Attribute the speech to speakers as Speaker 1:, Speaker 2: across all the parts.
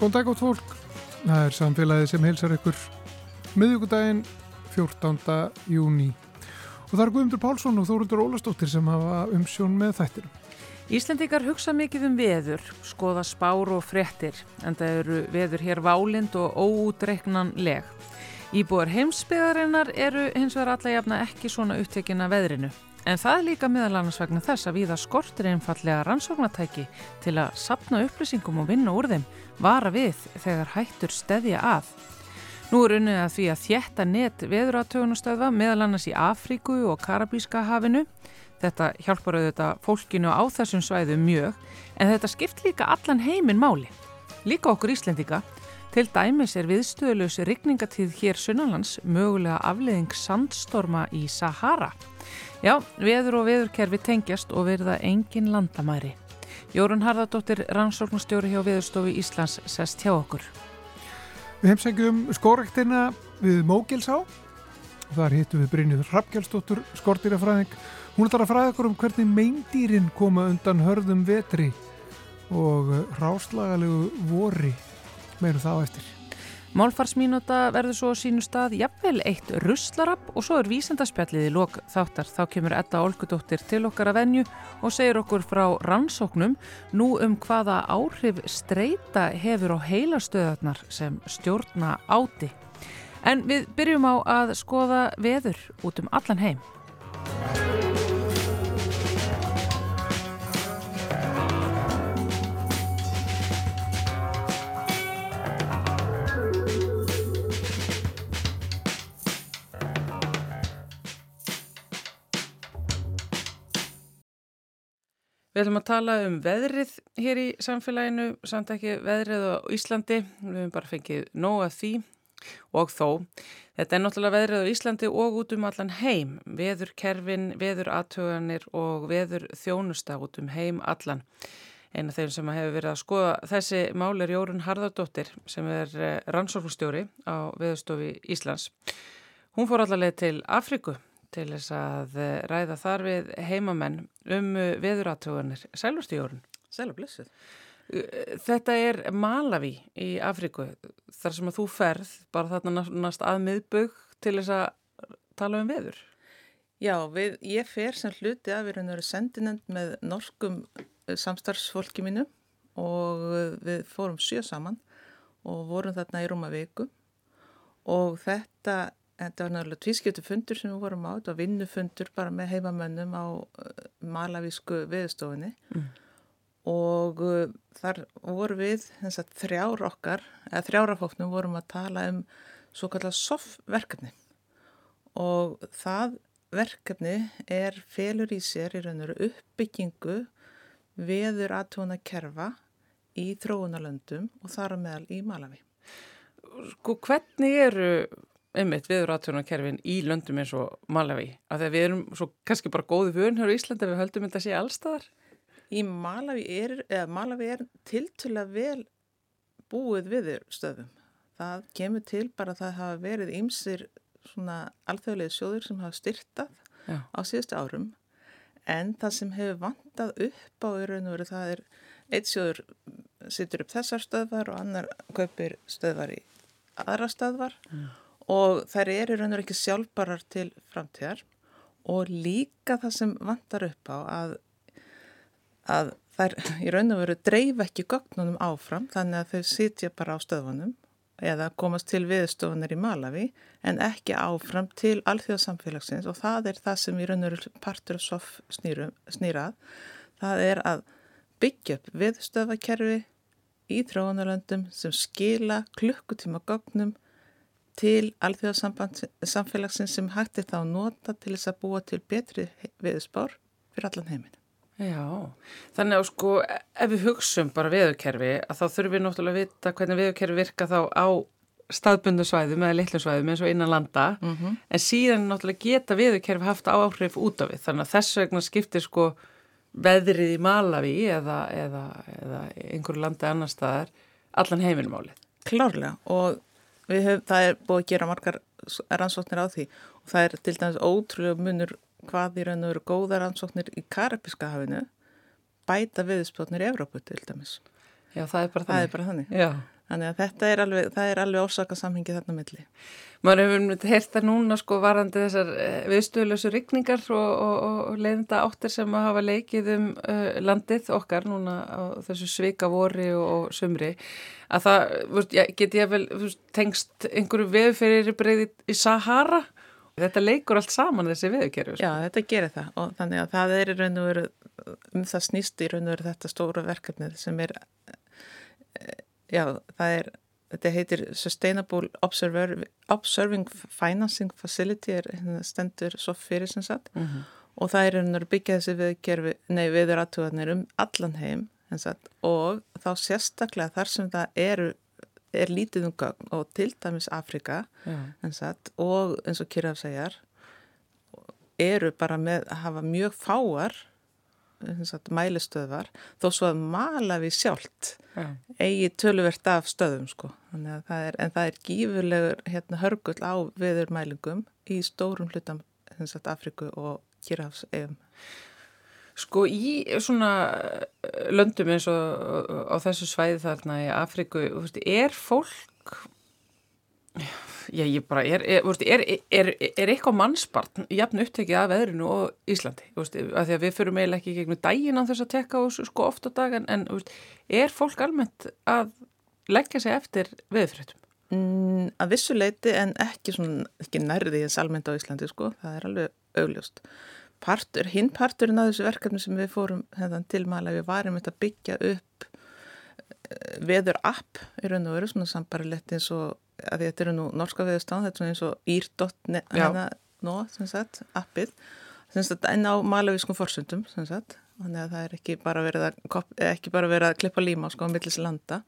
Speaker 1: Góðan dag átt fólk. Það er samfélagið sem heilsar ykkur miðugudaginn 14. júni. Og það er Guðmundur Pálsson og Þórundur Ólastóttir sem hafa umsjón með þættir.
Speaker 2: Íslandikar hugsa mikið um veður, skoða spár og frettir, en það eru veður hér válind og óútreiknanleg. Íbúar heimsbyðarinnar eru hins vegar alla jafna ekki svona upptekina veðrinu. En það líka meðal annars vegna þess að viða skortir einfallega rannsóknatæki til að sapna upplýsingum og vinna úr þeim, vara við þegar hættur steðja að. Nú er unnið að því að þjætta net veðuratögunastöða meðal annars í Afríku og Karabíska hafinu. Þetta hjálpar auðvitað fólkinu á þessum svæðu mjög, en þetta skipt líka allan heiminn máli. Líka okkur Íslendika. Til dæmis er viðstöðulegs rigningatíð hér sunnanlands mögulega afleðing sandstorma í Sahara. Já, veður og veðurkerfi tengjast og verða engin landamæri. Jórun Harðardóttir, rannsóknastjóri hjá Veðurstofi Íslands, sest hjá okkur.
Speaker 1: Við heimsengjum skórektina við Mógilsá. Þar hittum við Brynjuður Rappgjálsdóttur, skortýrafræðing. Hún ætlar að fræða okkur um hvernig meindýrin koma undan hörðum vetri og ráslagalegu vori meirum það á eftir.
Speaker 2: Málfarsmínúta verður svo sínu stað jafnvel eitt russlarapp og svo er vísendarspjallið í lok þáttar. Þá kemur Edda Olgudóttir til okkar að venju og segir okkur frá rannsóknum nú um hvaða áhrif streyta hefur á heilastöðarnar sem stjórna áti. En við byrjum á að skoða veður út um allan heim. Við ætlum að tala um veðrið hér í samfélaginu, samt ekki veðrið á Íslandi, við hefum bara fengið nóg að því og þó. Þetta er náttúrulega veðrið á Íslandi og út um allan heim, veðurkerfin, veðuratöganir og veður þjónusta út um heim allan. Einu af þeim sem hefur verið að skoða þessi mál er Jórun Harðardóttir sem er rannsóknustjóri á Veðurstofi Íslands. Hún fór allavega til Afriku til þess að ræða þar við heimamenn um veðuratöganir. Sælust í jórun?
Speaker 3: Sælu blessuð.
Speaker 2: Þetta er Malawi í Afriku, þar sem að þú ferð bara þarna næst að miðbögg til þess að tala um veður.
Speaker 3: Já, við, ég fer sem hluti að við erum verið sendinend með norskum samstarfsfólki mínu og við fórum sjö saman og vorum þarna í rúma viku og þetta Þetta var náttúrulega tvískjötu fundur sem við vorum á, þetta var vinnufundur bara með heimamönnum á malavísku viðstofinni mm. og uh, þar voru við þess að þrjár okkar, eða þrjárafóknum vorum að tala um svo kallar SOF-verkefni og það verkefni er felur í sér í raun og veru uppbyggingu veður aðtóna kerfa í þróunalöndum og þar meðal í Malawi.
Speaker 2: Sko hvernig eru einmitt viðratjónarkerfin í löndum eins og Malawi af því að við erum svo kannski bara góði vörn hér á Íslandi við höldum þetta að sé allstaðar
Speaker 3: Í Malawi er, Malawi er tiltöla vel búið viður stöðum. Það kemur til bara að það hafa verið ýmsir svona alþjóðlega sjóður sem hafa styrtað Já. á síðustu árum. En það sem hefur vantað upp á í veru það er eitt sjóður sittur upp þessar stöðvar og annar kaupir stöðvar í aðra stöðvar. Já og þær eru raun og ekki sjálfbarar til framtíðar og líka það sem vantar upp á að, að þær í raun og veru dreif ekki gögnunum áfram þannig að þau sitja bara á stöðunum eða komast til viðstofunar í Malawi en ekki áfram til alþjóðsamfélagsins og það er það sem í raun og veru partur af SOF snýrað. Það er að byggja upp viðstöfakerfi í þróunarlöndum sem skila klukkutíma gögnum til alþjóðarsamfélagsins sem hætti þá nota til þess að búa til betri viðspár fyrir allan heiminn.
Speaker 2: Já, þannig að sko ef við hugsum bara viðurkerfi að þá þurfum við náttúrulega að vita hvernig viðurkerfi virka þá á staðbundu svæðum eða litlu svæðum eins og innan landa mm -hmm. en síðan náttúrulega geta viðurkerfi haft áhrif út af við þannig að þess vegna skiptir sko veðrið í Malawi eða, eða, eða einhverju landi annar staðar allan heiminumálið.
Speaker 3: Klárlega og Hef, það er búið að gera margar rannsóknir á því og það er til dæmis ótrúlega munur hvað í raun og veru góða rannsóknir í Karabiska hafinu bæta viðspotnir í Evrópu til dæmis.
Speaker 2: Já, það er bara
Speaker 3: þannig. Það er bara þannig. Þannig að þetta er alveg, alveg ósakasamhengi þarna milli.
Speaker 2: Maður hefur heilt það núna sko varandi þessar eh, viðstöðlösu rikningar og, og, og leiðinda áttir sem að hafa leikið um uh, landið okkar núna á þessu svika vori og, og sumri að það, veist, ja, get ég vel veist, tengst einhverju veðferðir breyði í Sahara þetta leikur allt saman þessi veðukerfi
Speaker 3: sko. Já, þetta gerir það og þannig að það er í raun og veru um það snýst í raun og veru þetta stóra verkefnið sem er já, það er þetta heitir Sustainable Observer, Observing Financing Facility er hérna, stendur svo fyrir sem sagt. Mm -hmm. og það er einhvern veginn byggja þessi viðgerfi, nei viður aðtúðanir um allan heim sagt, og þá sérstaklega þar sem það eru er lítið um gögn og til dæmis Afrika sagt, og eins og Kiraf segjar eru bara með að hafa mjög fáar sagt, mælistöðvar þó svo að mala við sjálft ja. eigi töluvert af stöðum sko. það er, en það er gífurlegur hérna, hörgull á viðurmælingum í stórum hlutam sagt, Afriku og Kírafsegum
Speaker 2: Sko í svona löndum eins og á þessu svæði þarna í Afriku er fólk Já, ég bara, er, er, er, er eitthvað mannspartn jafn upptekið af veðrinu og Íslandi, því að við fyrir meil ekki gegnum daginn á þess að tekka og sko ofta dagan, en veist, er fólk almennt að leggja sig eftir veðfréttum?
Speaker 3: Mm, að vissu leiti en ekki, svona, ekki nærði eins almennt á Íslandi, sko, það er alveg augljóst. Partur, hinn parturinn af þessu verkefni sem við fórum hefðan tilmæla, við varum að byggja upp eh, veður app í raun og veru, svona sambarilegt eins og að þetta eru nú norska veðustán, þetta er svona eins og ír.net hérna nó, sem sagt, appið. Sem sagt, en á malavískum forsundum, sem sagt, þannig að það er ekki bara verið að, ekki bara verið að klippa líma sko á millis landa.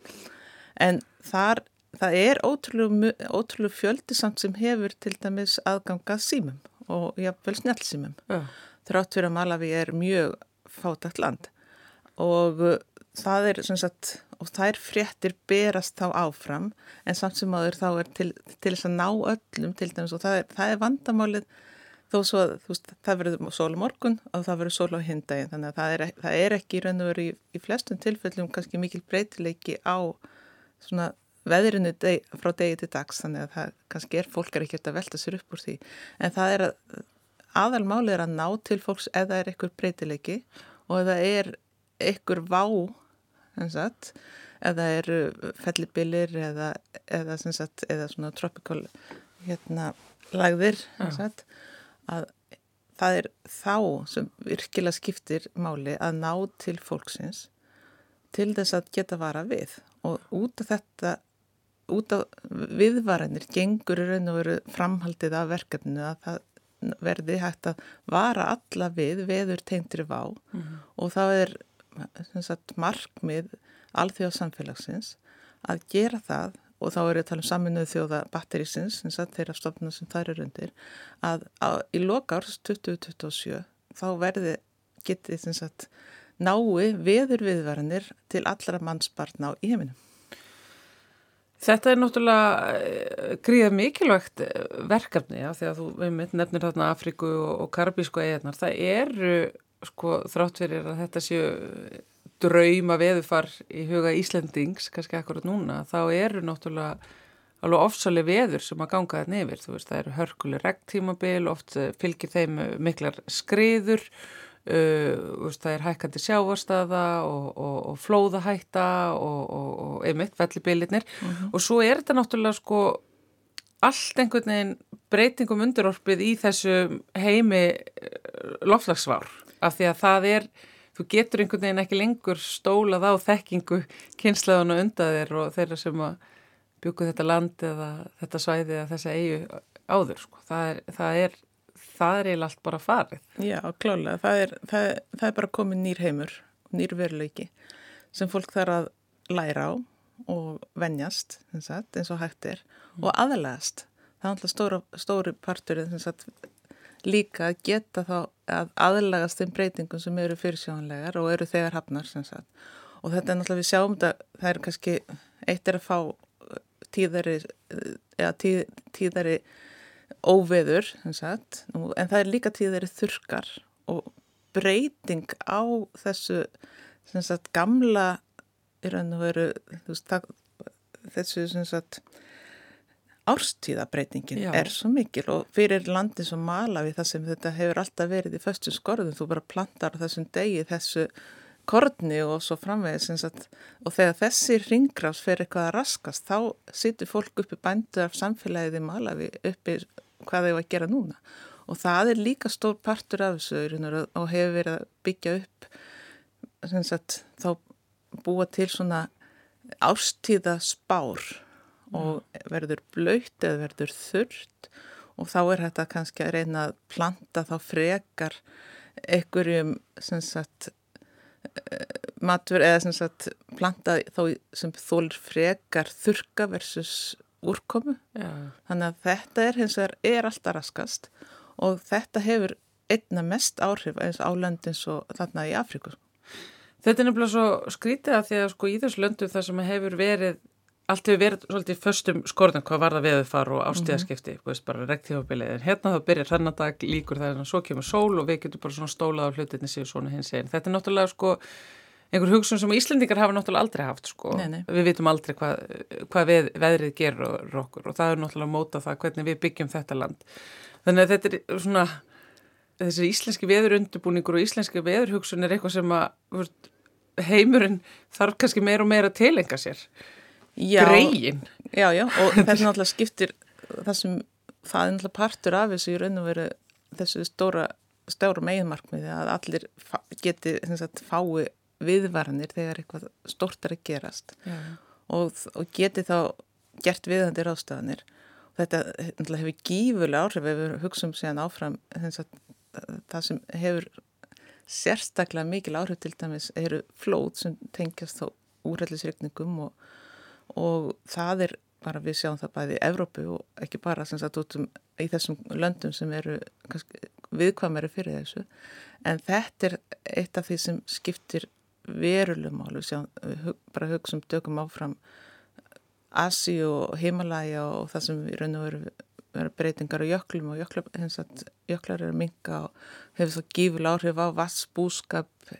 Speaker 3: En þar, það er ótrúlega, ótrúlega fjöldi samt sem hefur til dæmis aðgangað símum og jáfnveil snjálfsímum þrátt fyrir að Malawi er mjög fátækt land. Og það er sem sagt og þær fréttir berast þá áfram en samt sem áður þá er til, til þess að ná öllum til dæmis og það er, það er vandamálið þó svo að það verður sól morgun og það verður sól á hindagin þannig að það er, það er ekki í raun og veru í, í flestum tilfellum kannski mikil breytileiki á svona veðrinu deg, frá degi til dags þannig að það kannski er fólk er ekkert að velta sér upp úr því. En það er að aðalmálið er að ná til fólks eða er einhver breytileiki og eða er einhver vá sagt, eða eru fellibilir eða, eða, sagt, eða svona tropical hérna, lagðir sagt, að það er þá sem virkilega skiptir máli að ná til fólksins til þess að geta vara við og út af þetta út af viðvaranir gengur í raun og veru framhaldið af verkefninu að það verði hægt að vara alla við veður tegndri vá mm -hmm. og þá er sagt, markmið alþjóðsamfélagsins að gera það og þá er ég að tala um saminuð þjóða batterísins, þeirra stofnuna sem þær eru undir, að, að í lokárs 2027 þá verði getið sagt, nái veður viðvaranir til allra mannsbarn á í heiminum.
Speaker 2: Þetta er náttúrulega eh, gríðað mikilvægt eh, verkefni já, því að þú nefnir þarna Afriku og Karabísku eiginar. Það eru sko þrátt fyrir að þetta séu drauma veðufar í huga Íslandings, kannski akkurat núna, þá eru náttúrulega alveg ofsalega veður sem að ganga þetta nefnir. Þú veist, það eru hörkuleg regntímabil, oft eh, fylgir þeim eh, miklar skriður, uh, veist, það er hækkandi sjávarstaða og, og, og flóðahætta og, og einmitt vellibilirnir. Mm -hmm. Og svo er þetta náttúrulega sko allt einhvern veginn breytingum undurorpið í þessu heimi loflagsvár af því að það er, þú getur einhvern veginn ekki lengur stólað á þekkingu kynslaðun og undaðir og þeirra sem að byggu þetta land eða þetta svæði eða þessa eigu áður sko. það er, það er það er eiginlega allt bara farið.
Speaker 3: Já, klálega, það er, það, það er bara komið nýr heimur, nýr veruleiki sem fólk þarf að læra á og vennjast eins og hægt er mm. og aðlægast. Það er alltaf stóri partur líka að geta þá að aðlagast þeim breytingum sem eru fyrirsjónlegar og eru þegar hafnar og þetta er náttúrulega við sjáum þetta, það er kannski eitt er að fá uh, tíðari eða tíð, tíðari óveður en það er líka tíðari þurkar og breyting á þessu sagt, gamla í raun og veru veist, það, þessu sem sagt árstíðabreitingin er svo mikil og fyrir landi sem mala við það sem þetta hefur alltaf verið í föstu skorðum, þú bara plantar þessum degi þessu korni og svo framvegis og þegar þessi ringgrafs fer eitthvað að raskast þá situr fólk uppi bændur af samfélagið í Malawi uppi hvað þau var að gera núna. Og það er líka stór partur af þessu og hefur verið að byggja upp sagt, þá búa til svona ástíða spár og verður blöytt eða verður þurrt og þá er þetta kannski að reyna að planta þá frekar einhverjum sem sagt eh, matur eða sem sagt planta þá sem þólir frekar þurka versus úrkomu. Já. þannig að þetta er hins vegar er alltaf raskast og þetta hefur einna mest áhrif eins álendins og þarna í Afríku.
Speaker 2: Þetta er nefnilega svo skrítið að því að sko í þessu löndu það sem hefur verið allt hefur verið svolítið föstum skorðan hvað var það veðu far og ástíðaskipti mm -hmm. bara rektífabilið, en hérna þá byrjar þennadag líkur það en svo kemur sól og við getum bara svona stólað á hlutinni síðan svona hins einn þetta er náttúrulega sko einhver hugsun sem Íslendingar hafa náttúrulega aldrei haft sko, nei, nei. við vitum aldrei hvað, hvað við, veðrið gerur okkur og það er náttúrulega móta það hvernig við byggjum þetta land þannig að þetta er svona þessi íslenski veðurundubúningur og íslenski veðurhugsun er eitthvað sem að heimurinn þarf kannski meira og meira að tilenga sér greiðin.
Speaker 3: Já, já, og þessi náttúrulega skiptir þessum, það er náttúrulega partur af þessu í raun og veru þessu stóra, stóra meginmarkmiði að allir geti sagt, fái viðvaranir þegar eitthvað stórt er að gerast og, og geti þá gert viðhandir ástafanir. Þetta hefur gífurlega áhrif ef við hugsaum síðan áfram að, það sem hefur sérstaklega mikil áhrif til dæmis eru flóð sem tengjast þá úrællisreikningum og og það er bara við sjáum það bæði í Evrópu og ekki bara sagt, um, í þessum löndum sem eru viðkvæmari fyrir þessu. En þetta er eitt af því sem skiptir verulegum við bara hugsaum dögum áfram Asi og Himalaya og það sem við raun og veru breytingar á jöklum og jöklar, að, jöklar er að minga og hefur það gífur áhrif á vassbúskap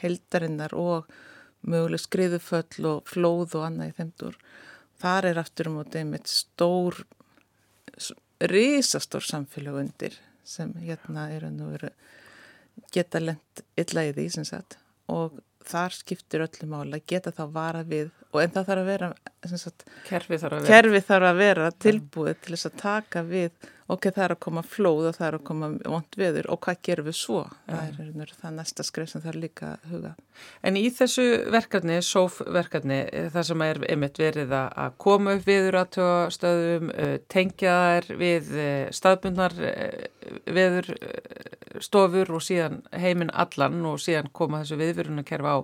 Speaker 3: heldarinnar og möguleg skriðuföll og flóð og annað í þeimdur. Þar er aftur um átta einmitt stór, risastór samfélag undir sem hérna er að nú veru geta lent illa í því sem sagt og þar skiptir öllu mála, geta þá vara við og en það þarf að vera sagt,
Speaker 2: kerfi þarf að
Speaker 3: vera, kerfi þarf að vera tilbúið til þess að taka við ok, það er að koma flóð og það er að koma vond veður og hvað gerum við svo ja. það er það næsta skrif sem það er líka huga.
Speaker 2: En í þessu verkefni sófverkefni, eh, það sem er einmitt verið að koma upp viður aðtöðastöðum, eh, tengja þær við eh, staðbundnar veðurstofur og síðan heiminn allan og síðan koma þessu viðvörunarkerfa á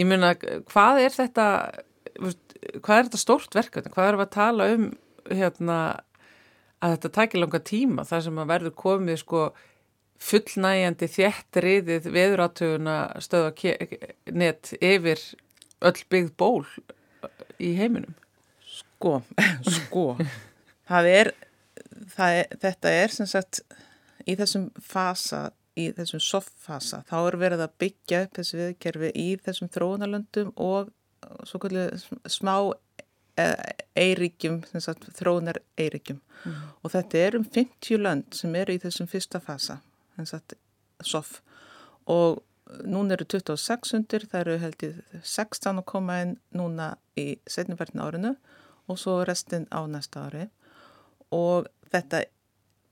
Speaker 2: ég myna, hvað er þetta hvað er þetta stórt verkefni, hvað er við að tala um hérna að þetta takir langa tíma þar sem að verður komið sko fullnægjandi þjættriðið veðuratöguna stöða net yfir öll byggð ból í heiminum?
Speaker 3: Sko, sko. Það er, það er þetta er sem sagt í þessum fasa í þessum soffasa, þá er verið að byggja upp þessu viðkerfi í þessum þróunarlöndum og svo kvöldu smá eiríkjum, þróunar eiríkjum mm. og þetta er um 50 lönd sem eru í þessum fyrsta fasa soff og núna eru 26 undir, það eru held í 16 að koma inn núna í setnumverðin árinu og svo restin á næsta ári og þetta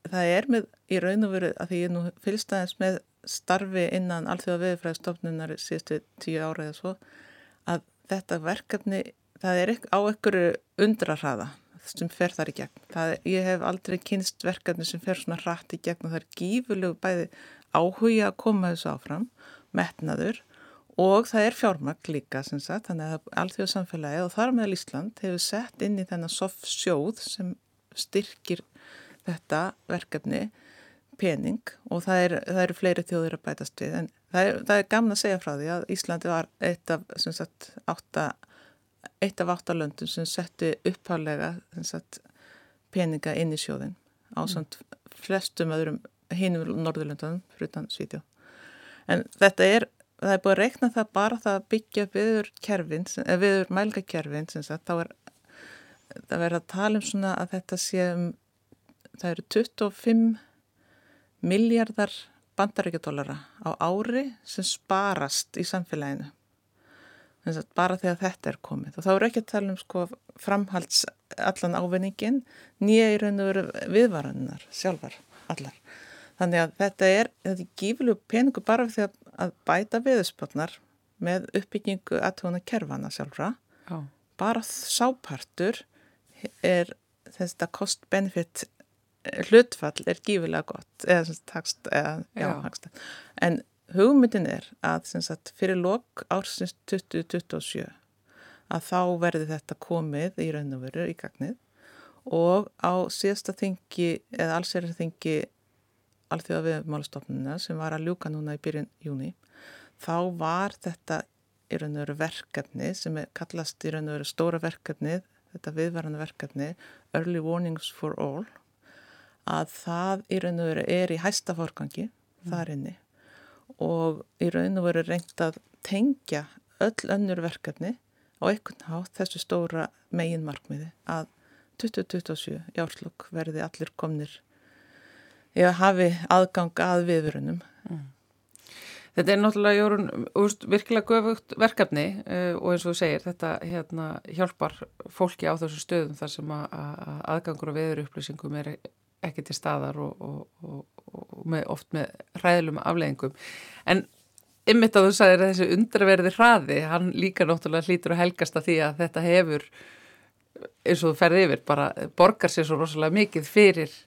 Speaker 3: það er með í raun og veru að því ég nú fylgst aðeins með starfi innan allþjóða viðfræðstofnunar síðustu tíu ára eða svo að þetta verkefni það er á einhverju undrarraða sem fer þar í gegn. Það, ég hef aldrei kynst verkefni sem fer svona rætt í gegn og það er gífurlegu bæði áhuga að koma þessu áfram, metnaður og það er fjármagn líka sem sagt, þannig að allþjóða samfélagi og þar meðal Ísland hefur sett inn í þennan soft sjóð sem styrkir þetta verkefni pening og það, er, það eru fleiri þjóðir að bætast við en það er, það er gamna að segja frá því að Íslandi var eitt af, sagt, átta, eitt af áttalöndum sem setti upphálega sagt, peninga inn í sjóðin á samt flestum öðrum hinum Norðurlöndunum frutan Svíðjó en þetta er það er búið að reikna það bara það að byggja viður kerfin, viður mælgakerfin þá er það verður að tala um svona að þetta sé um, það eru 25 miljardar bandaríkjadólara á ári sem sparast í samfélaginu. Bara þegar þetta er komið. Og þá er ekki að tala um sko framhalds allan ávinningin nýja í raun og veru viðvarannar sjálfar allar. Þannig að þetta er, þetta er gífilegu peningu bara því að bæta viðspotnar með uppbyggingu aðtóna kerfana sjálfra. Já. Bara sápartur er þetta cost-benefit hlutfall er gífilega gott eða takst, eða, já, já. en hugmyndin er að sagt, fyrir lok ársins 2027 að þá verði þetta komið í raun og veru í gagnið og á síðasta þingi eða allsverðar þingi alþjóða viðmálastofnuna sem var að ljúka núna í byrjun júni þá var þetta í raun og veru verkefni sem er kallast í raun og veru stóra verkefni þetta viðvarandi verkefni Early Warnings for All að það í raun og veru er í hæsta forgangi mm. þar inni og í raun og veru reynd að tengja öll önnur verkefni á einhvern hátt þessu stóra megin markmiði að 2027 í árslokk verði allir komnir eða hafi aðgang að viðvörunum mm.
Speaker 2: Þetta er náttúrulega jórun, úrst, virkilega göfugt verkefni uh, og eins og þú segir, þetta hérna, hjálpar fólki á þessu stöðum þar sem að, að aðgangur og veðurupplýsingum er ekki til staðar og, og, og, og með, oft með ræðilum afleggingum. En ymmit að þú sagðir að þessi undraverði hraði, hann líka náttúrulega hlýtur og helgast að því að þetta hefur, eins og þú ferði yfir, bara borgar sér svo rosalega mikið fyrir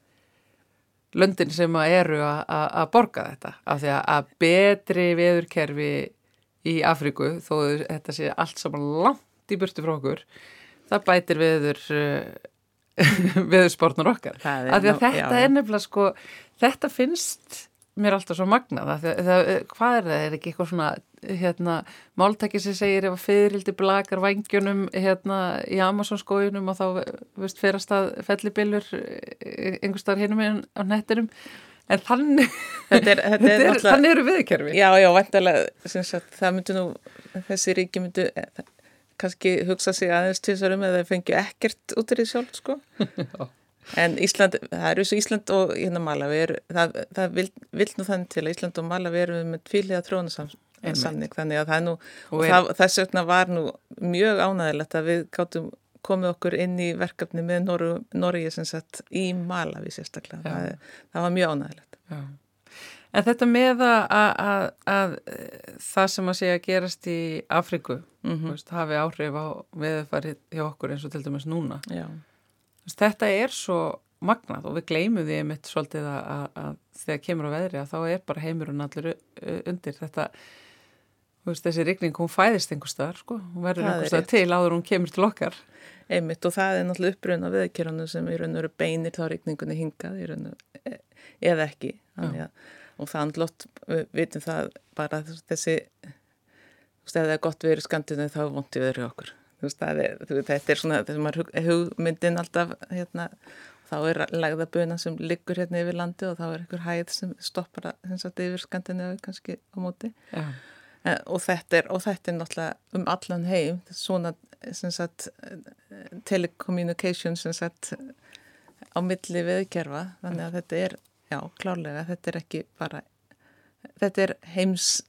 Speaker 2: löndin sem eru að borga þetta af því að betri veðurkerfi í Afriku þó þetta sé allt saman langt í burtu frá okkur það bætir veður veðursportnur okkar. Því að þetta já, er nefnilega sko þetta finnst mér alltaf svo magnað það, hvað er það, er ekki eitthvað svona hérna, máltæki sem segir ef að fyririldi blakar vangjunum hérna í Amazon-skójunum og þá veist, ferast að fellibillur eh, einhverstaðar hinum á nettinum en þannig þetta er, þetta er, er, þannig eru viðkerfi
Speaker 3: Já, já, vantilega það myndu nú, þessi ríki myndu eh, kannski hugsa sig aðeins til þessari með að það fengi ekkert út í því sjálf sko. En Ísland, það eru svo Ísland og hérna Malawi, er, það, það vil, vil nú þannig til að Ísland og Malawi eru með tvílega trónasamning þannig að það er nú, það, þess vegna var nú mjög ánægilegt að við gáttum komið okkur inn í verkefni með Norgi sem sett í Malawi sérstaklega, það, það var mjög ánægilegt. Já.
Speaker 2: En þetta með að, að, að, að það sem að segja gerast í Afriku, mm -hmm. veist, hafi áhrif á veðufarið hjá okkur eins og til dæmis núna. Já. Þetta er svo magnað og við gleymum því einmitt svolítið að, að, að þegar kemur á veðri að þá er bara heimurinn allir undir þetta veist, þessi rigning, hún fæðist einhver staðar sko, hún verður einhver staðar til áður hún kemur til okkar
Speaker 3: einmitt og það er náttúrulega uppbrunn á veðkjörunum sem í raun og veru beinir þá rigningunni hingað í raun e, eða ekki að, og er lott, við vitum það bara þessi, veist, ef það er gott verið skandinu þá vonti við okkur. Veist, er, þetta er svona hug, hugmyndin alltaf hérna, þá er lagðaböna sem liggur hérna yfir landi og þá er einhver hæð sem stoppar að yfir skandinavi kannski á móti. Ja. en, og, þetta er, og þetta er náttúrulega um allan heim svona sagt, telecommunication sagt, á milli viðkerfa þannig að þetta er, já, klárlega þetta er ekki bara þetta er heims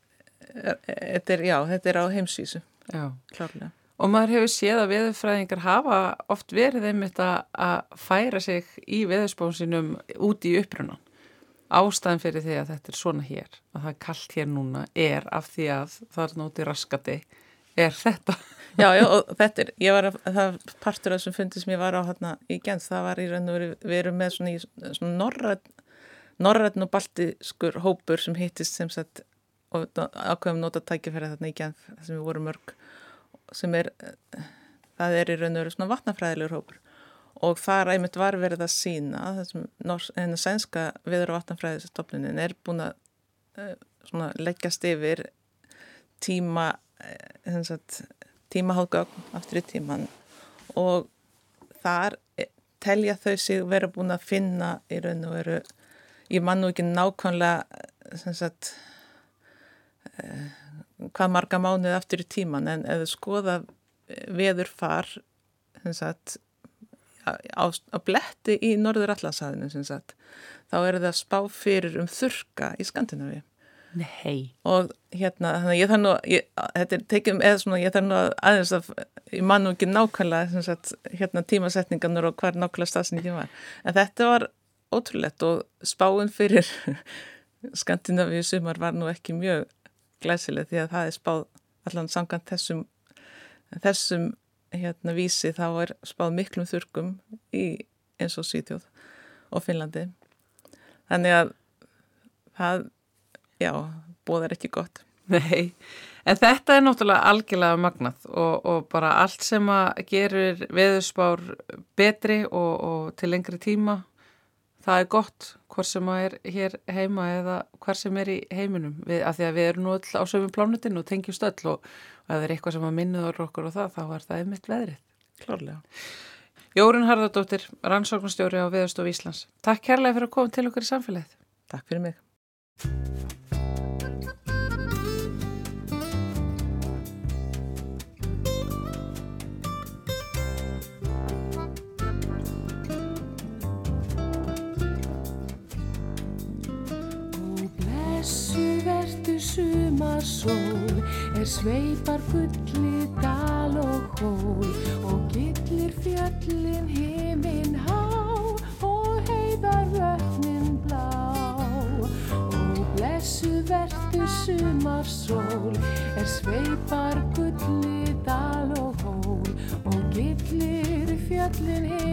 Speaker 3: þetta er, já, þetta er á heimsvísu já, klárlega
Speaker 2: Og maður hefur séð að veðurfræðingar hafa oft verið einmitt að færa sig í veðurspónsinum út í upprunan. Ástæðan fyrir því að þetta er svona hér, að það er kallt hér núna, er af því að það er nóti raskati, er þetta.
Speaker 3: Já, já, og þetta er, ég var að, það partur af þessum fundi sem ég var á hérna í gens, það var í raun og veru, við erum með svona, svona norrætt og baltiskur hópur sem hittist sem sagt, og ákveðum nota tækifæri þarna í gens, sem við vorum mörg sem er, það er í raun og veru svona vatnafræðilegur hópur. Og það ræmitt var verið að sína þessum einu sænska viður og vatnafræðistofnunin er búin að uh, leggjast yfir tíma uh, tímaháðgögn aftur í tíman og þar telja þau sig vera búin að finna í raun og veru ég man nú ekki nákvæmlega sem sagt hvað marga mánuði aftur í tíman en þú skoða veður far sagt, á, á bletti í norður allansæðinu þá er það spá fyrir um þurka í Skandinavíu.
Speaker 2: Nei.
Speaker 3: Og hérna, þannig ég þarf nú, ég, þetta er tekið um eða svona, ég þarf nú aðeins að, ég man nú ekki nákvæmlega, sagt, hérna tímasetningarnir og hver nákvæmlega stafsningin var. En þetta var ótrúlegt og spáinn fyrir Skandinavíu sumar var nú ekki mjög glæsileg því að það er spáð allan samkvæmt þessum, þessum hérna vísi þá er spáð miklum þurkum í eins og Svíþjóð og Finnlandi. Þannig að það já, bóðar ekki gott.
Speaker 2: Nei, en þetta er náttúrulega algjörlega magnað og, og bara allt sem að gerur veðurspár betri og, og til lengri tíma, það er gott hvort sem að er hér heima eða hver sem er í heiminum, við, af því að við erum nú öll á sögum plánutinu og tengjumst öll og, ef það er eitthvað sem að minnuður okkur og það, þá er það einmitt veðrið.
Speaker 3: Klárlega.
Speaker 2: Jórun Harðardóttir, rannsóknstjóri á Veðurstof Íslands. Takk kærlega fyrir að koma til okkur í samfélagið.
Speaker 3: Takk fyrir mig.
Speaker 4: Sumarsól er sveipar gulli dal og hól og gillir fjöllin heiminn há og heiðar vötnin blá. Og blessu vertu sumarsól er sveipar gulli dal og hól og gillir fjöllin heiminn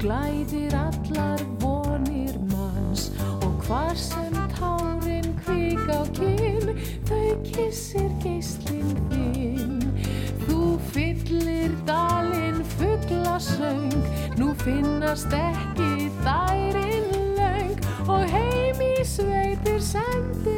Speaker 4: glæðir allar vonir manns. Og hvar sem tárin kvik á kinn þau kissir geislinn þinn. Þú fyllir dalinn fugglasöng nú finnast ekki dærin löng. Og heim í sveitir sendir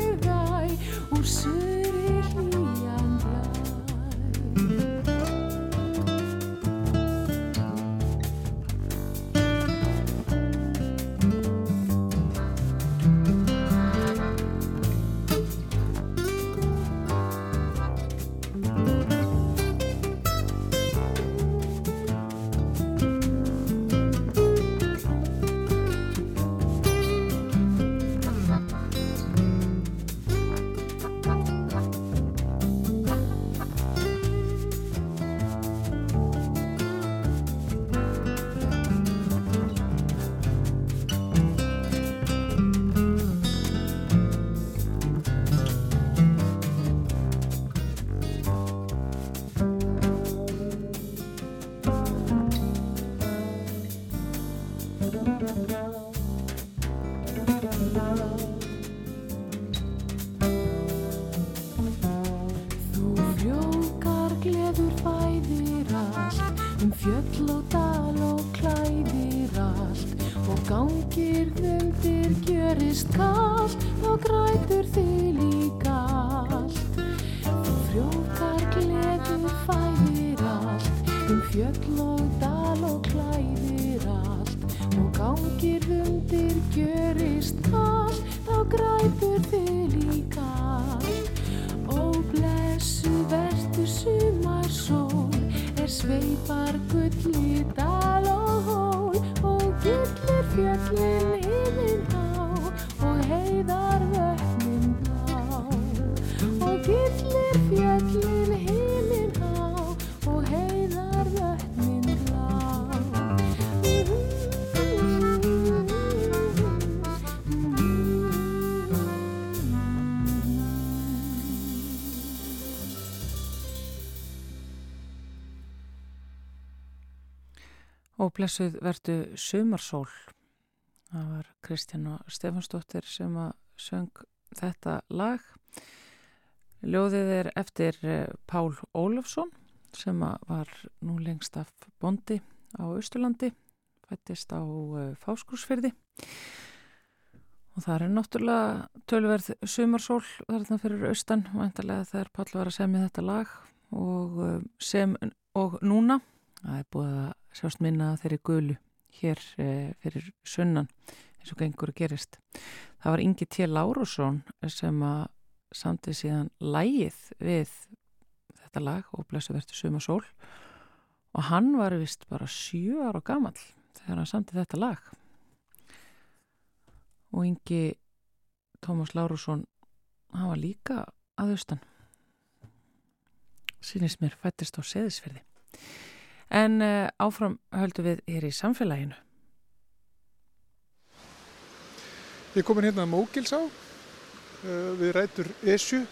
Speaker 4: Og
Speaker 2: blessuð verdu Sumarsól. Það var Kristján og Stefansdóttir sem að söng þetta lag Ljóðið er eftir eh, Pál Ólafsson sem var nú lengst af bondi á Östurlandi, fættist á eh, Fáskursfyrði og það er náttúrulega tölverð sumarsól þarna fyrir austan, vantarlega þegar Pál var að semja þetta lag og eh, sem og núna, það er búið að sjást minna þeirri gulu hér fyrir sunnan eins og gengur að gerist. Það var Ingi T. Lárusson sem að samtið síðan lægið við þetta lag og blessu verður suma sól og hann var vist bara sjú ára gammal þegar hann samtið þetta lag og yngi Tómas Lárusson hann var líka aðaustan sínist mér fættist á seðisferði en uh, áfram höldu við hér í samfélaginu
Speaker 1: Ég komin hérna að Mókilsá Eh, við rætur Esju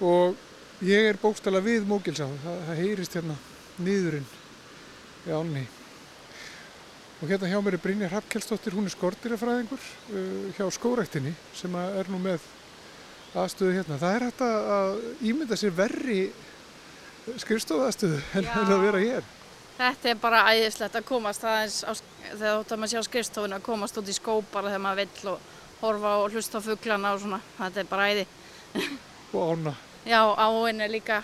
Speaker 1: og ég er bókstala við Mógilsá, það, það heyrist hérna niðurinn í ánni. Og hérna hjá mér er Brynja Hrafkjellsdóttir, hún er skortirafræðingur uh, hjá skóræktinni sem er nú með aðstöðu hérna. Það er hægt að ímynda sér verri skrifstofaðstöðu en að vera hér.
Speaker 5: Þetta er bara æðislegt að komast aðeins á, þegar þú ættum að sjá skrifstofuna að komast út í skó bara þegar maður vill og horfa og hlusta á fugglana og svona, þetta er bara æði.
Speaker 1: Og ána.
Speaker 5: Já, áin er líka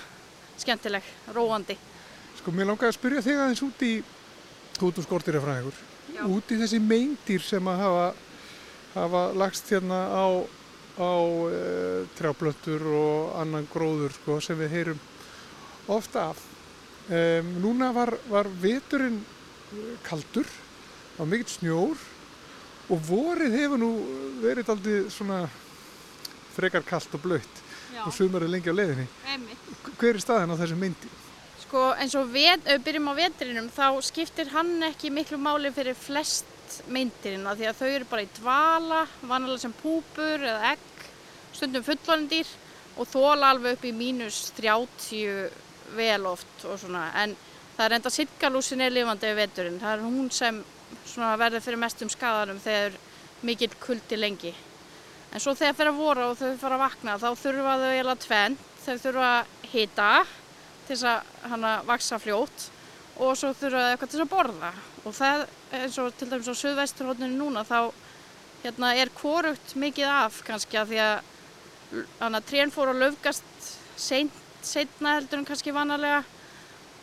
Speaker 5: skemmtileg, róandi.
Speaker 1: Sko, mér langar að spyrja þig aðeins út í, út úr skortirafræðingur, út í þessi meindir sem að hafa, hafa lagst hérna á, á e, trjáblöttur og annan gróður, sko, sem við heyrum ofta af. Um, núna var, var veturinn kaldur, það var mikill snjór og vorið hefur nú verið aldrei svona frekar kallt og blöytt og sumarið lengi á leðinni. Hver er staðan á þessu myndi?
Speaker 5: Sko eins og við byrjum á vetrinum þá skiptir hann ekki miklu máli fyrir flest myndirinn því að þau eru bara í dvala, vanalega sem púpur eða egg, stundum fullvandir og þóla alveg upp í mínus 30 vel oft og svona en það er enda sitgalúsin er lifandi við veturinn, það er hún sem verður fyrir mestum skadarum þegar mikill kuldi lengi. En svo þegar fyrir að voru og þau fyrir að vakna þá þurfa þau eiginlega tvenn, þau þurfa að hita til þess að hana vaksa fljótt og svo þurfa þau eitthvað til þess að borða. Og það eins og til dæmis á söðvesturhóttinu núna þá hérna, er korugt mikið af kannski að því að trén fór að löfgast setna heldur en kannski vanalega.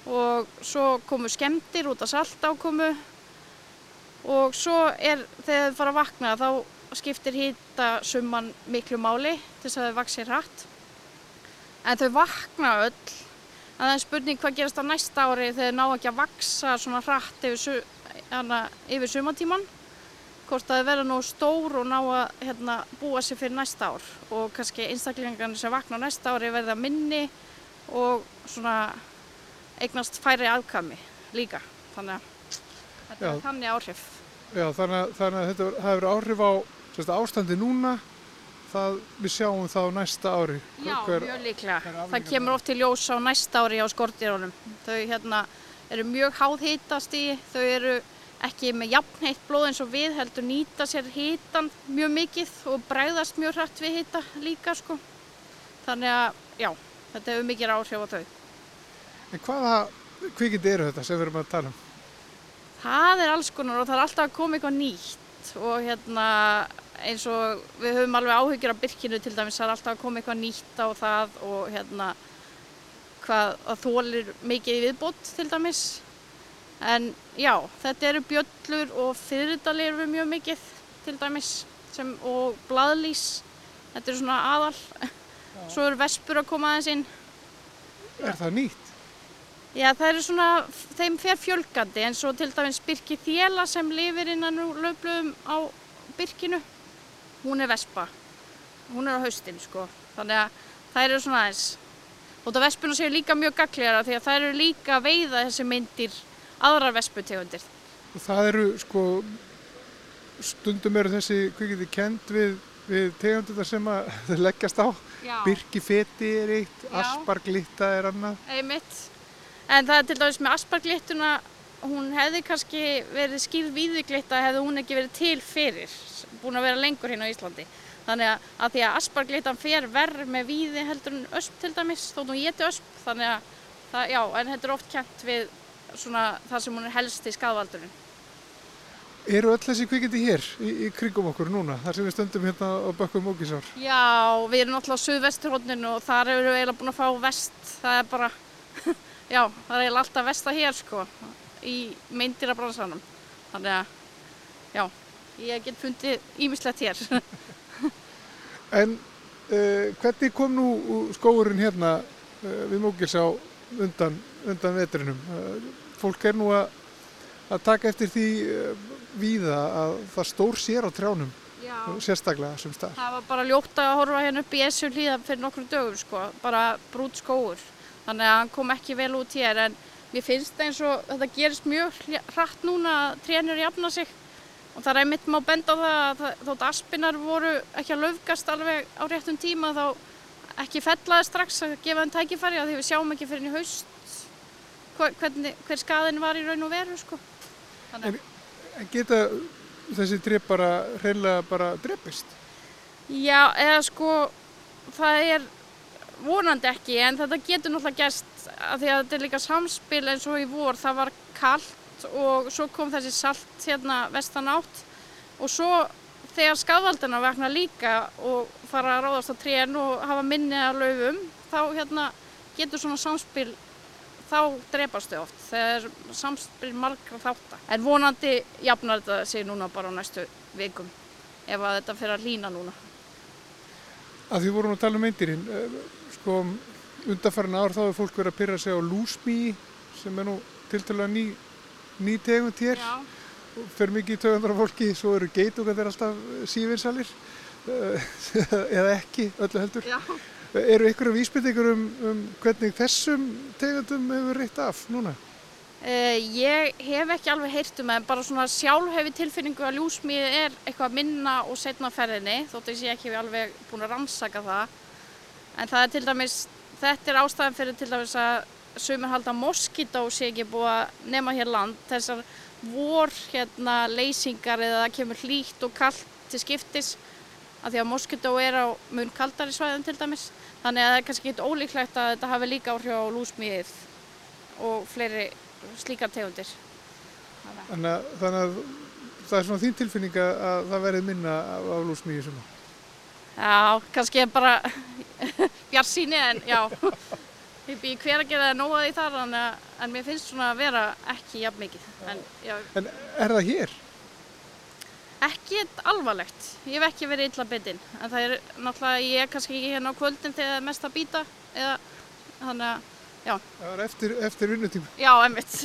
Speaker 5: Og svo komu skemmtir út af saltákomu. Og svo er þegar þau fara að vakna þá skiptir hýta summan miklu máli til þess að þau vaksir hratt. En þau vakna öll. En það er spurning hvað gerast á næsta ári þegar þau ná ekki að vaksa svona hratt yfir, yfir sumatíman hvort að þau verða nú stór og ná að hérna, búa sér fyrir næsta ár. Og kannski einstaklingarnir sem vakna á næsta ári verða minni og svona eignast færi aðkami líka þannig að þetta er þannig áhrif
Speaker 1: Já, þannig að, þannig að þetta hefur áhrif á sérst, ástandi núna, það við sjáum það á næsta ári.
Speaker 5: Já, hver, mjög líklega. Það kemur oft til ljós á næsta ári á skortýrónum. Þau hérna, eru mjög háð hítast í, þau eru ekki með jafnheitt blóð eins og við heldur nýta sér hítan mjög mikið og bregðast mjög hrætt við hýta líka sko. Þannig að, já, þetta hefur mikið áhrif á þau.
Speaker 1: En hvaða kvikindi eru þetta sem við erum að tala um?
Speaker 5: Það er alls konar og það er alltaf að koma eitthvað nýtt og hérna eins og við höfum alveg áhyggjur af byrkinu til dæmis, það er alltaf að koma eitthvað nýtt á það og hérna hvað að þólir mikið í viðbót til dæmis. En já, þetta eru bjöllur og fyrirdalir við mjög mikið til dæmis sem, og bladlís, þetta eru svona aðal. Svo eru vespur að koma aðeins inn.
Speaker 1: Er það nýtt?
Speaker 5: Já, það eru svona, þeim fer fjölgandi eins og til dæmis Birki Þjela sem lifir innan löfblöðum á Birkinu. Hún er vespa. Hún er á haustin, sko. Þannig að það eru svona aðeins. Og það vespuna séu líka mjög gagleira því að það eru líka veiða þessi myndir aðrar vesputegundir.
Speaker 1: Það eru, sko, stundum eru þessi, hvað getur kent við, við tegundir sem að leggjast á. Já. Birki feti er eitt, asparglitta er annað.
Speaker 5: Einmitt. En það er til dæmis með asparglittuna, hún hefði kannski verið skýrð víðviglitta hefði hún ekki verið til fyrir, búin að vera lengur hérna á Íslandi. Þannig að, að því að asparglitan fer verð með víði heldur en ösp til dæmis, þótt hún geti ösp, þannig að það, já, en þetta er oft kent við svona það sem hún er helst í skadvaldurinn.
Speaker 1: Eru öll þessi kvikindi hér í, í kringum okkur núna, þar sem við stöndum hérna á bökkum Mókisár?
Speaker 5: Já, við erum náttúrulega á suðvesturhóndinu og þar erum við eiginlega búin að fá vest, það er bara, já, það er eiginlega alltaf vesta hér sko, í meindýra bransanum. Þannig að, já, ég get fundið ímislegt hér.
Speaker 1: En uh, hvernig kom nú skóurinn hérna uh, við Mókilsá undan, undan vetrinum? Uh, fólk er nú að, að taka eftir því víða að það stór sér á trjánum,
Speaker 5: Já.
Speaker 1: sérstaklega sem stað.
Speaker 5: Það var bara ljótt að horfa hérna upp í Essu hlýða fyrir nokkrum dögum sko, bara brút skóur. Þannig að hann kom ekki vel út hér en mér finnst eins og þetta gerist mjög hratt núna að trénur jafna sig og það er einmitt má benda á það að það, þótt aspinar voru ekki að löfgast alveg á réttum tíma þá ekki fellaði strax að gefa þeim tækifæri að því við sjáum ekki fyrir í haust hver, hver skaðin var í raun og veru sko.
Speaker 1: En, en geta þessi drepp bara hreinlega bara dreppist?
Speaker 5: Já, eða sko það er vonandi ekki en þetta getur náttúrulega gæst að því að þetta er líka samspil eins og í vor það var kallt og svo kom þessi salt hérna vestan átt og svo þegar skafaldina vekna líka og fara að ráðast á trén og hafa minni að laufum þá hérna getur svona samspil þá drepastu oft þegar samspil margra þáttar. En vonandi jafnar þetta sig núna bara á næstu vikum ef að þetta fyrir að lína núna.
Speaker 1: Að því vorum að tala um eindirinn, sko undarfærin ár þá er fólk verið að pyrra sig á lúsmí sem er nú tiltalega ný ný tegund hér fer mikið tögundar fólki svo eru geitungar þeir alltaf sífinsalir eh, eða ekki öllu heldur
Speaker 5: Já.
Speaker 1: Eru ykkur vísbyttingur um, um hvernig þessum tegundum hefur reitt af núna?
Speaker 5: Uh, ég hef ekki alveg heyrt um það en bara svona sjálf hefur tilfinningu að ljúsmíði er eitthvað minna og setna ferðinni þótt að ég ekki hef alveg búin að rannsaka það. En það er til dæmis þetta er ástæðan fyrir til dæmis að sumir halda moskító sé ekki búið að nema hér land. Þessar vor hérna leysingar eða það kemur hlýtt og kallt til skiptis að því að moskító er á mun kaldari svæðum til dæmis þannig að það er kannski eitthvað ólíklegt að þetta hafi líka áhrif á lúsmíðið og fleiri slíkar tegundir
Speaker 1: Þannig þannig að það er svona þín tilfinning að það verði minna af lúsmíði sem
Speaker 5: Já, kannski bara bjart síni en já Ég hver að gera það nóga því þar en mér finnst svona að vera ekki jafn mikið. En,
Speaker 1: en er það hér?
Speaker 5: Ekki alvarlegt. Ég hef ekki verið illa bitinn. En það er náttúrulega, ég er kannski ekki hérna á kvöldin þegar það er mest að býta. Eða, þannig að, já.
Speaker 1: Það er eftir, eftir vinnutíma?
Speaker 5: Já, einmitt.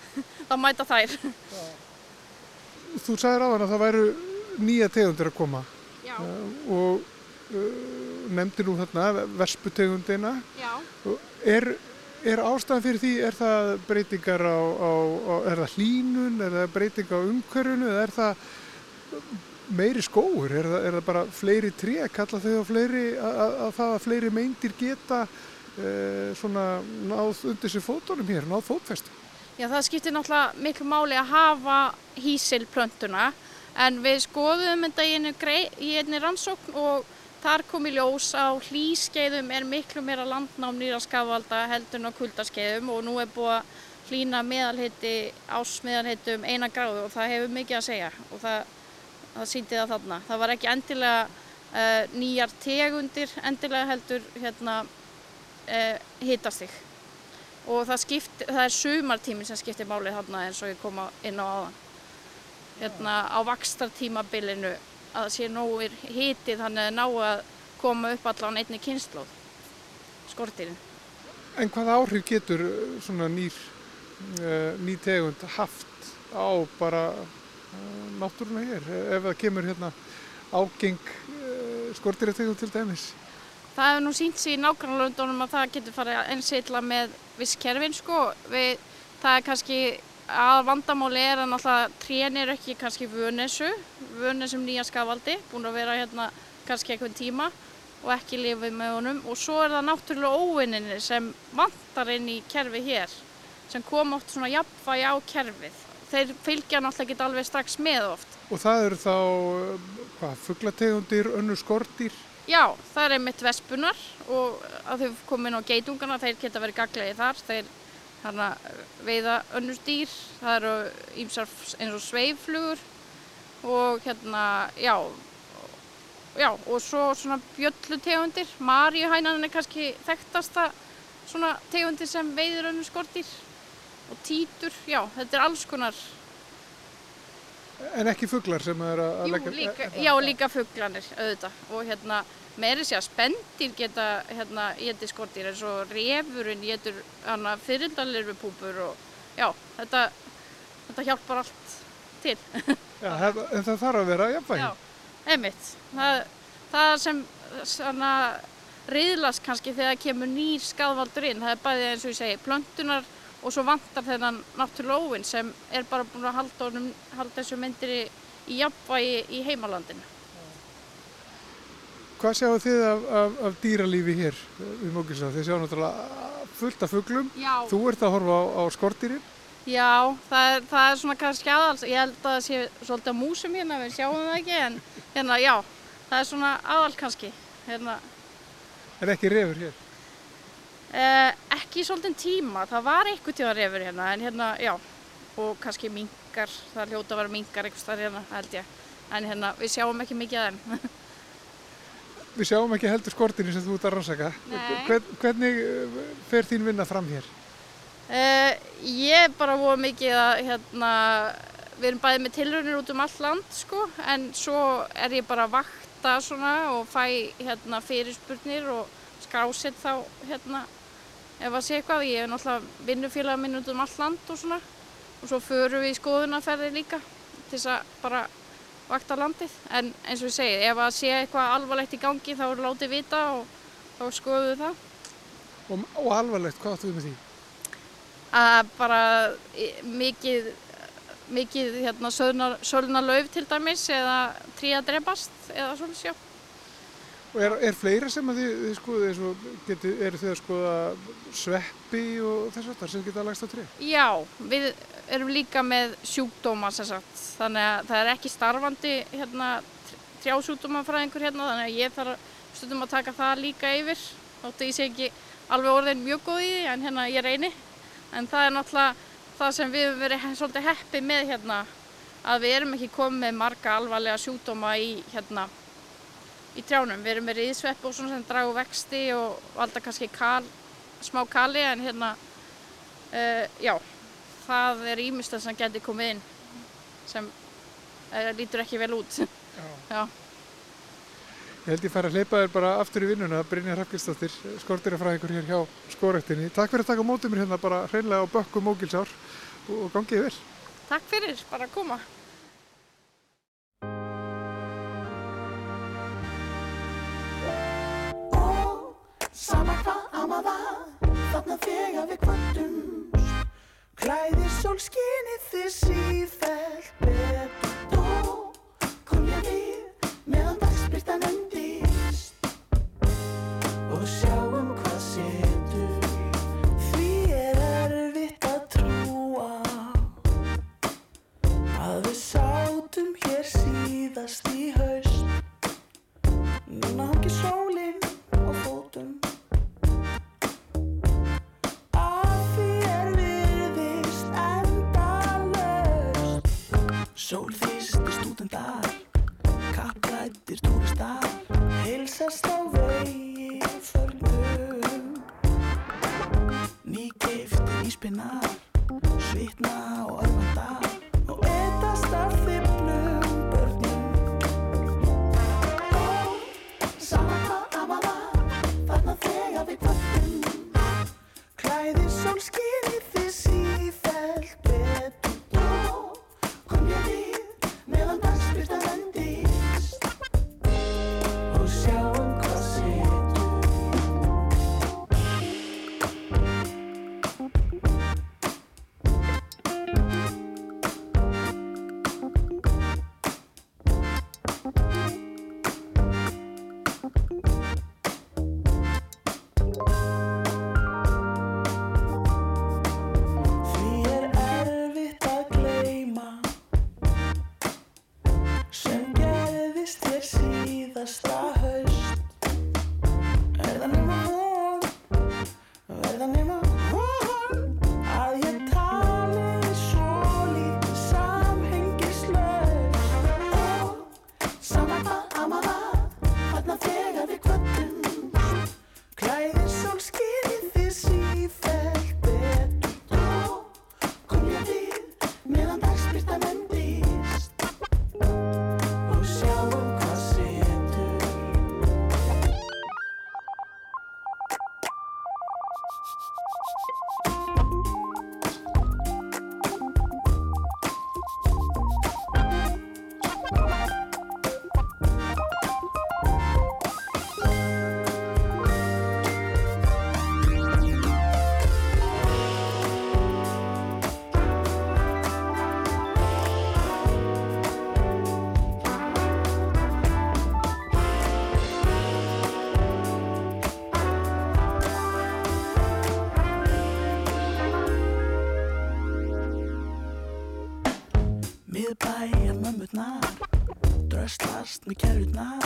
Speaker 5: það mæta þær. Já.
Speaker 1: Þú sagðir á hann að það væru nýja tegundir að koma.
Speaker 5: Já.
Speaker 1: Og uh, nefndi nú þarna vesputegundina.
Speaker 5: Já.
Speaker 1: Er, er ástæðan fyrir því, er það breytingar á, á, á er það hlínun, er það breytingar á umhverfunu eða er það meiri skóur, er það, er það bara fleiri tré, kalla þau á fleiri, að, að það að fleiri meindir geta e, svona náð undir sér fótunum hér, náð fótfestu?
Speaker 5: Já, það skiptir náttúrulega miklu máli að hafa hísilplöntuna en við skoðum þetta í einu, einu rannsókn og Þar kom í ljós á hlýskeiðum er miklu meira landnám nýra skafvalda heldur en á kuldaskeiðum og nú er búið að hlýna meðalhitti ásmeðalhittum eina gráðu og það hefur mikið að segja og það, það síndi það þarna. Það var ekki endilega uh, nýjar tegundir, endilega heldur hérna, uh, hitastig og það, skipt, það er sumartímin sem skiptir málið þarna eins og ég kom inn á aðan. Hérna á vakstartímabilinu að sé nógur hiti þannig að ná að koma upp allan einni kynnslóð skortirinn.
Speaker 1: En hvað áhrif getur uh, svona nýr ný tegund haft á bara náttúruna hér ef það kemur hérna ágeng skortirtegund til dæmis?
Speaker 5: Það hefur nú sínt sér í nákvæmlega að það getur farið einsýtla með viss kerfin sko. Við, það er kannski að vandamáli er að náttúrulega trén er ekki kannski vönessu, vönessum nýja skafaldi, búin að vera hérna kannski eitthvað tíma og ekki lifið með honum og svo er það náttúrulega óvinninni sem vantar inn í kerfi hér sem kom oft svona jafnvægi á kerfið. Þeir fylgja náttúrulega ekki alveg strax með oft.
Speaker 1: Og það eru þá, um, hvað, fugglategundir, önnur skortýr?
Speaker 5: Já, það er einmitt vespunar og að þau komin á geitungana, þeir geta verið gaglegið þar, þeir hana, veiða önnur dýr, það eru ímsar eins og sveiflugur og hérna, já, já, og svo svona bjöllutegundir, marjuhænan er kannski þekktasta svona tegundir sem veiður önnur skortýr og títur, já, þetta er alls konar
Speaker 1: En ekki fugglar sem er að leggja...
Speaker 5: líka, já, líka fugglanir, auðvitað. Og hérna, meiri sé að spendir geta, hérna, getið skortýr eins og refurinn getur, hana, fyrirndalirfupúpur og, já, þetta, þetta hjálpar allt til.
Speaker 1: Já, það, en það þarf að vera jafnvægi.
Speaker 5: Já, einmitt. Það, það sem, svona, riðlast kannski þegar kemur nýr skadvaldur inn, það er bæðið eins og ég segi, plöntunar og svo vantar þennan náttúrulega óvinn sem er bara búin að halda, honum, halda þessu myndir í, í jafnvægi í heimalandinu.
Speaker 1: Hvað sjáu þið af, af, af dýralífi hér við Mókilsá? Þið sjáu náttúrulega fullt af fugglum. Þú ert að horfa á, á skortýrin.
Speaker 5: Já, það er, það er svona kannski aðals, ég held að það sé svolítið að músum hérna, við sjáum það ekki, en hérna, já, það er svona aðal kannski, hérna,
Speaker 1: En ekki refur hér.
Speaker 5: Eh, ekki svolítið tíma, það var eitthvað tíma refur hérna, en hérna, já, og kannski minkar, það er hljóta að vera minkar eitthvað starf hérna, held ég, en hérna, við sjáum ekki mikið af þeim.
Speaker 1: Við sjáum ekki heldur skortýrin sem þú ert að rannsaka. Hvern, hvernig eh, fer þín vinna fram hér?
Speaker 5: Uh, ég bara voru mikið að hérna, við erum bæðið með tilraunir út um allt land sko, en svo er ég bara að vakta svona og fæ hérna fyrirspurnir og skrásett þá hérna ef að sé eitthvað, ég er náttúrulega vinnufélag minn út um allt land og svona og svo förum við í skoðunarferði líka til þess að bara vakta landið, en eins og ég segi, ef að sé eitthvað alvarlegt í gangi þá er látið vita og þá skoðum við það.
Speaker 1: Og, og alvarlegt, hvað áttu við með því?
Speaker 5: að bara mikið, mikið hérna, sölna lauf til dæmis eða trí að drefast eða svona sjá.
Speaker 1: Og er, er fleira sem að þið, þið skoðu, eins og geti, eru þið að skoða sveppi og þess aftar sem geta lagst á tré?
Speaker 5: Já, við erum líka með sjúkdóma sem sagt, þannig að það er ekki starfandi hérna, trjásjúkdómafræðingur hérna, þannig að ég þarf stundum að taka það líka yfir, þóttu ég sé ekki alveg orðin mjög góð í því, en hérna ég reyni. En það er náttúrulega það sem við höfum verið svolítið heppi með hérna, að við erum ekki komið marga alvarlega sjúkdóma í hérna, í trjánum. Við erum með riðsvepp og svona sem dragu vexti og valda kannski kal, smá kali en hérna, uh, já, það er ímyndstað sem geti komið inn sem uh, lítur ekki vel út. já.
Speaker 1: Ég held ég fara að hleypa þér bara aftur í vinnuna, Brynja Hrafkistóttir, skortýrafræðingur hér hjá skórektinni. Takk fyrir að taka mótið mér hérna bara hreinlega á bökku mókilsár og, og gangið vel.
Speaker 5: Takk fyrir, bara að koma.
Speaker 6: Sama hvað amma var Þarna þegar við kvöldumst Klæðir sólskinið þið sífellt betur. Dó ég við meðan dagsbyrtan endist. Og sjáum hvað setur. Því er erfitt að trúa Að við sátum hér síðast í haust. Núna hangi sólinn Heilsast á vegi förnum Nýgiftir íspinnar Svitna og örvanda ikke er uten her.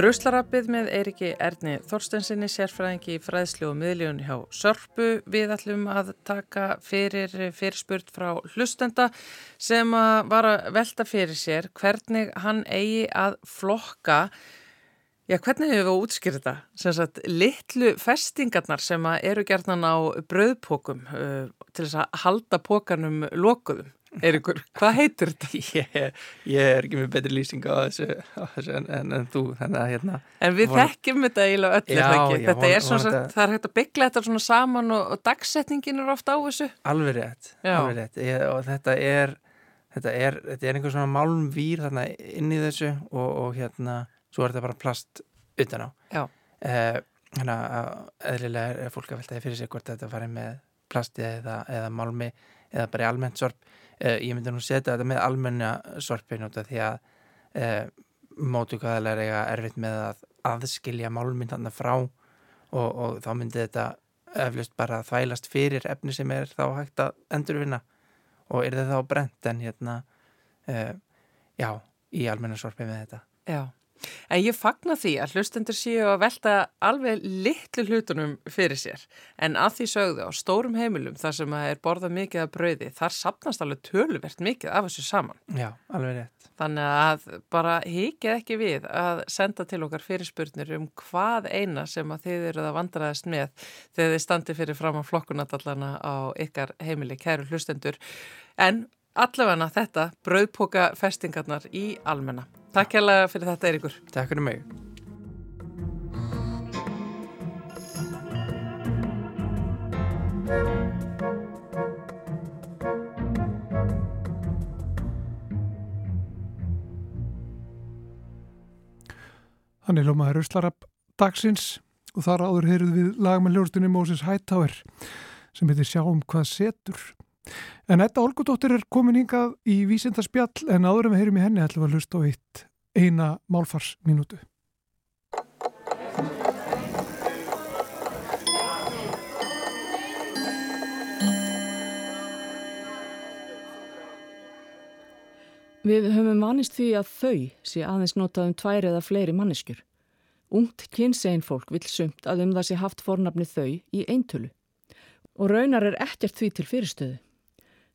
Speaker 2: Ruslarappið með Eiriki Erni Þorstensinni, sérfræðingi í fræðslu og miðljón hjá Sörpu. Við ætlum að taka fyrir fyrirspurt frá hlustenda sem að var að velta fyrir sér hvernig hann eigi að flokka Já, hvernig hefur við þetta? Sem sagt, litlu festingarnar sem eru gerðan á bröðpókum uh, til þess að halda pókanum lokuðum. Eirikur, hvað heitir þetta?
Speaker 7: Ég, ég er ekki með betri lýsing á þessu, á þessu en, en, en þú, þannig að hérna
Speaker 2: En við
Speaker 7: Von-
Speaker 2: þekkjum þetta eiginlega öll, er
Speaker 7: Já, já,
Speaker 2: þetta
Speaker 7: von-
Speaker 2: er svona, sagt, það er hægt að byggla þetta svona saman og, og dagsetningin er ofta á þessu.
Speaker 7: alveg rétt, alveg rétt ég, og þetta er þetta er, þetta er einhver svona málmvýr þarna inn í þessu og, og hérna, svo er þetta bara plast utan á
Speaker 2: Já.
Speaker 7: eh, hérna, eðlilega er- fólk að velta því fyrir sig hvort þetta fari með plasti eða, eða málmi eða bara í almennt sorp ég myndi nú setja þetta með almenna sorpin út af því að eh, mótukvæðalega eiga erfitt með að aðskilja málminn þarna frá og, og þá myndi þetta eflust bara þvælast fyrir efni sem er þá hægt að endurvinna og er það þá brent en hérna uh, já, í almenna sorpi með þetta
Speaker 2: Já. En ég fagna því að hlustendur séu að velta alveg litlu hlutunum fyrir sér. En að því sögðu á stórum heimilum þar sem að er borðað mikið af brauði, þar sapnast alveg töluvert mikið af þessu saman.
Speaker 7: já, alveg rétt
Speaker 2: Þannig að bara hikið ekki við að senda til okkar fyrirspurnir um hvað eina sem að þið eruð að vandræðast með þegar þið standi fyrir fram á flokkunatallana á ykkar heimili kæru hlustendur. En allavega þetta brauðpoka festingarnar í almenna. Takk hérlega fyrir þetta Eiríkur.
Speaker 7: Takk fyrir mig
Speaker 1: Hann er lómaður Ruslarapp dagsins og þar áður heyrðu við lag með hljórstunni Moses Hightower sem heitir Sjáum hvað setur. En þetta Olgudóttir er komin hingað í vísindarspjall en áður en við heyrum í henni ætlum við að hlusta á eitt eina málfarsminútu.
Speaker 8: Við höfum vanist því að þau sé aðeins notað um tvær eða fleiri manneskjur. Ungt kynsegin fólk vil sumt að um það sé haft fornafni þau í eintölu. Og raunar er ekkert því til fyrirstöðu.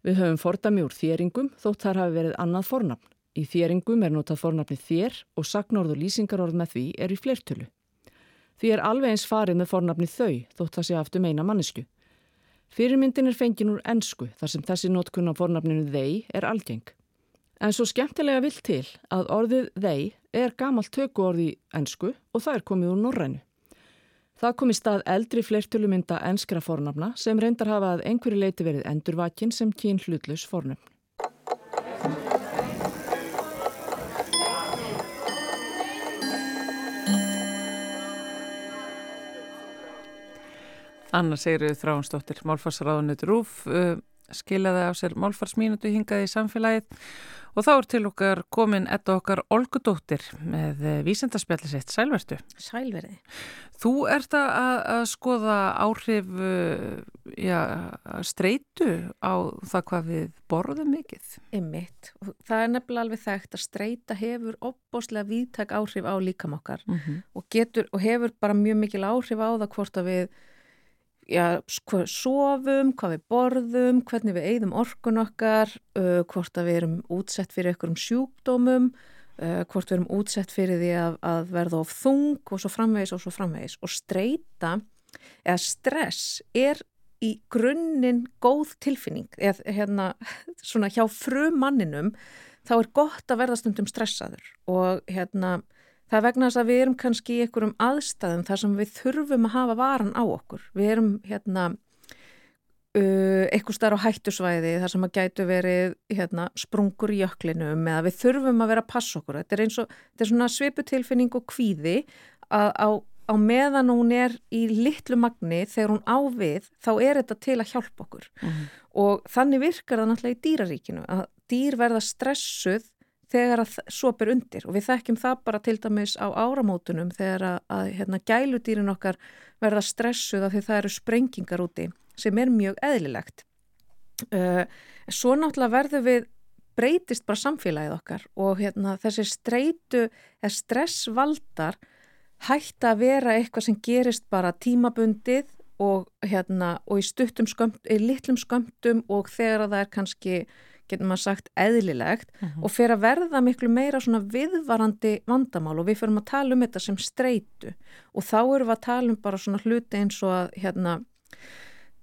Speaker 8: Við höfum fordami úr þéringum þótt þar hafi verið annað fornafn. Í þéringum er notað fornafni þér og sagnorð og lýsingarorð með því er í flertölu. Því er alveg eins farið með fornafni þau þótt það sé haft um eina mannesku. Fyrirmyndin er fengin úr ensku þar sem þessi notkun á fornafninu þeir er algeng. En svo skemmtilega vill til að orðið þeir er gamalt tökuorð í ensku og það er komið úr norrænu. Það kom í stað eldri fleirtölumynda enskra fornafna sem reyndar hafa að einhverju leiti verið endurvakin sem kyn hlutlus fornöfn.
Speaker 2: Anna Sigriður Þráhansdóttir, Málfarsráðunut Rúf, skilaði á sér Málfarsmínutu hingaði í samfélagið og þá er til okkar komin etta okkar Olgudóttir með uh, vísendarspjalli sitt, sælvertu.
Speaker 9: Sælverði.
Speaker 2: Þú ert að, að skoða áhrif uh, já, streitu á það hvað við borðum mikið.
Speaker 9: Og það er nefnilega alveg þekkt að streita hefur opbóslega víðtæk áhrif á líkam okkar
Speaker 2: Mm -hmm.
Speaker 9: og, getur, og hefur bara mjög mikil áhrif á það hvort að við já, hvað sofum, hvað við borðum, hvernig við eigðum orkun okkar, uh, hvort að við erum útsett fyrir einhverjum sjúkdómum, uh, hvort við erum útsett fyrir því að, að verða of þung og svo framvegis og svo framvegis. Og streyta eða stress er í grunninn góð tilfinning. Eða hérna svona hjá frumanninum þá er gott að verða stundum stressaður. Og hérna það er vegna þess að við erum kannski í einhverjum aðstæðum þar sem við þurfum að hafa varan á okkur. Við erum hérna uh, eitthvað starf á hættusvæði þar sem að gætu verið hérna, sprungur í jöklinum eða við þurfum að vera að passa okkur. Þetta er eins og þetta er svona sviputilfinning og kvíði að á, á meðan hún er í litlu magni þegar hún á við þá er þetta til að hjálpa okkur
Speaker 2: Mhm.
Speaker 9: og þannig virkar það náttúrulega í dýraríkinu að dýr verða stressuð þegar að sopir undir og við þekkjum það bara til dæmis á áramótunum þegar að, að hérna, gæludýrin okkar verða stressuð af því það eru sprengingar úti sem er mjög eðlilegt. Uh, svo náttúrulega verður við breytist bara samfélagið okkar og hérna, þessi streitu eða stressvaldar hætta að vera eitthvað sem gerist bara tímabundið og, hérna, og í skömmt, í litlum skömmtum og þegar það er kannski getur maður sagt eðlilegt og fyrir að verða miklu meira svona viðvarandi vandamál og við fyrir að tala um þetta sem streitu. Og þá erum við að tala um bara svona hluti eins og að hérna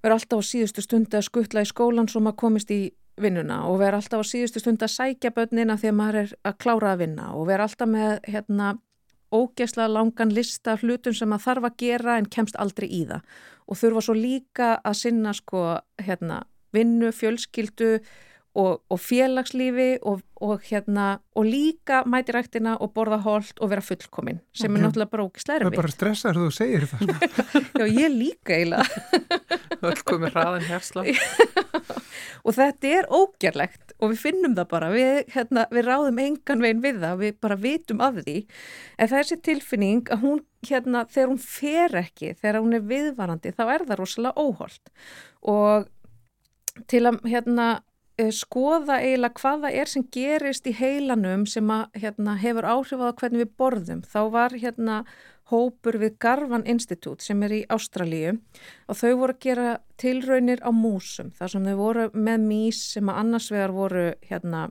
Speaker 9: vera alltaf á síðustu stundu að skuttla í skólan svo maður komist í vinnuna og vera alltaf á síðustu stundu að sækja börnina þegar maður er að klára að vinna og vera alltaf með hérna ógesla langan lista hlutum sem maður þarf að gera en kemst aldrei í það. Og þurfa svo líka að sinna sko hérna vinnu, fjölskyldu og, og félagslífi og, og, hérna, og líka mæti ræktina og borða holt og vera fullkomin sem er náttúrulega bara ógislega
Speaker 1: Það er
Speaker 9: erfið.
Speaker 1: bara stressar þú segir það.
Speaker 9: Já, ég líka eiginlega.
Speaker 2: Öll komið hraðin hersla.
Speaker 9: og þetta er ógerlegt og við finnum það bara, við, hérna, við ráðum engan veginn við það, við bara vitum af því en þessi tilfinning að hún, hérna, þegar hún fer ekki þegar hún er viðvarandi, þá er það rosalega óholt og til að, hérna, skoða eiginlega hvað það er sem gerist í heilanum sem að, hérna, hefur áhrif á hvernig við borðum, þá var, hérna, hópur við Garvan Institute sem er í Ástralíu og þau voru að gera tilraunir á músum. Þar sem þau voru með mís sem að annars vegar voru hérna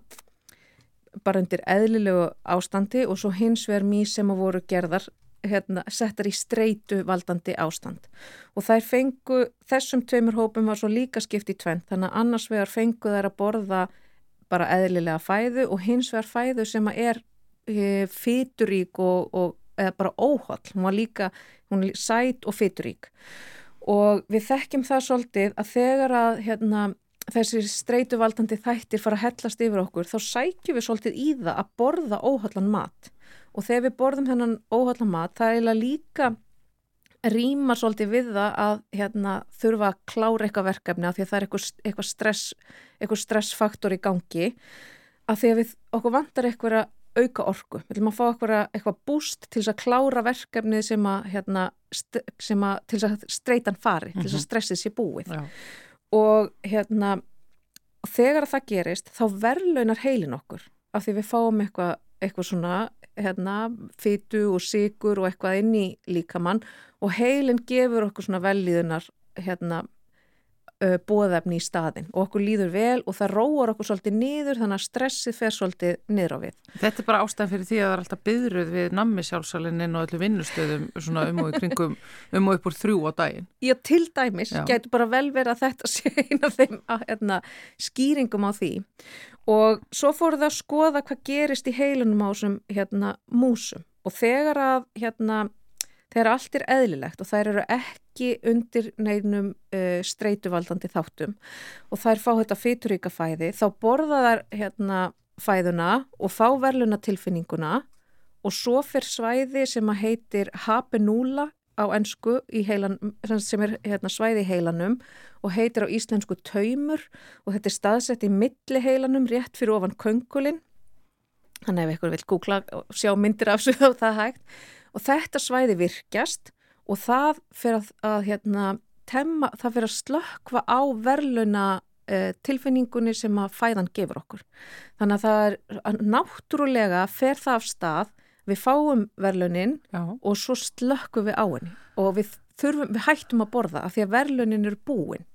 Speaker 9: bara undir eðlilegu ástandi og svo hins vegar mís sem að voru gerðar hérna, settar í streitu valdandi ástand. Og þær fengu, þessum tveimur hópum var svo líka skipt í tvent þannig að annars vegar fengu þær að borða bara eðlilega fæðu og hins vegar fæðu sem er e, fyturík og, og eða bara óholl, hún var líka hún er sæt og fyturík og við þekkjum það svolítið að þegar að hérna, þessi streituvaldandi þættir fara að hellast yfir okkur þá sækjum við svolítið í það að borða óhollan mat og þegar við borðum hennan óhollan mat það er eiginlega líka rýma svolítið við það að hérna, þurfa að klára eitthvað verkefni af því að það er eitthvað, eitthvað, stress, eitthvað stressfaktor í gangi. Að því að við okkur vantar eitthvað auka orku, við viljum að fá eitthvað, eitthvað búst til þess að klára verkefnið sem að, hérna, sem að til þess að streitan fari, til þess að stressið sé búið.
Speaker 2: Já.
Speaker 9: og hérna þegar það gerist þá verðlaunar heilin okkur. Af því við fáum eitthvað, eitthvað svona hérna, fytu og sigur og eitthvað inn í líkamann og heilin gefur okkur svona velliðunar hérna bóðefni í staðin og okkur líður vel og það róar okkur svolítið niður þannig að stressið fer svolítið niður á við.
Speaker 2: Þetta er bara ástæðan fyrir því að það er alltaf byðruð við nammi sjálfsalinin og öllu vinnustöðum svona um og í kringum um og upp úr þrjú á daginn.
Speaker 9: Já, til dæmis,
Speaker 2: Já.
Speaker 9: getur bara vel verið að þetta sé eina af þeim að, hérna, skýringum á því og svo fóru það að skoða hvað gerist í heilunum á þessum hérna, músum og þegar að hérna, þegar allt er eðlilegt og þær eru ekki undir neinum uh, streituvaldandi þáttum og þær fá þetta fyturíka fæði þá borða þær hérna, fæðuna og fá verluna tilfinninguna og svo fyrir svæði sem að heitir hapenúla á ennsku heilan, sem er hérna, svæði í heilanum og heitir á íslensku taumur og þetta er staðsett í milli heilanum rétt fyrir ofan köngulinn. Þannig ef ykkur vil googla og sjá myndir af svo það er hægt og þetta svæði virkjast og það fyrir að, að hérna, temma, það fyrir að slökva á verluna uh, tilfinningunni sem að fæðan gefur okkur. Þannig að það er að náttúrulega fer það af stað, við fáum verlunin
Speaker 2: Já.
Speaker 9: og svo slökkum við á henni og við, þurfum, við hættum að borða af því að verlunin eru búin.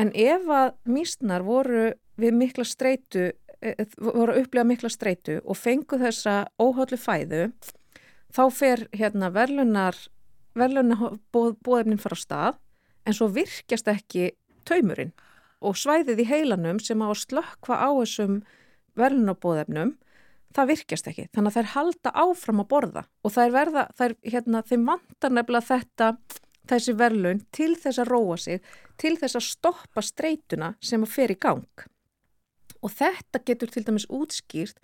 Speaker 9: En ef að mísnar voru við mikla streitu e, voru að upplifa mikla streitu og fengu þessa óhóllu fæðu þá fer hérna verlunar verlunar bóðefnin fara á stað en svo virkjast ekki taumurinn og svæðið í heilanum sem á að slökkva á þessum verðunabóðefnum, það virkjast ekki. Þannig að þær halda áfram að borða og þær verða, þær, hérna, þeim vantar nefnilega þetta, þessi verðlun til þess að róa sig, til þess að stoppa streytuna sem að fer í gang. Og þetta getur til dæmis útskýrt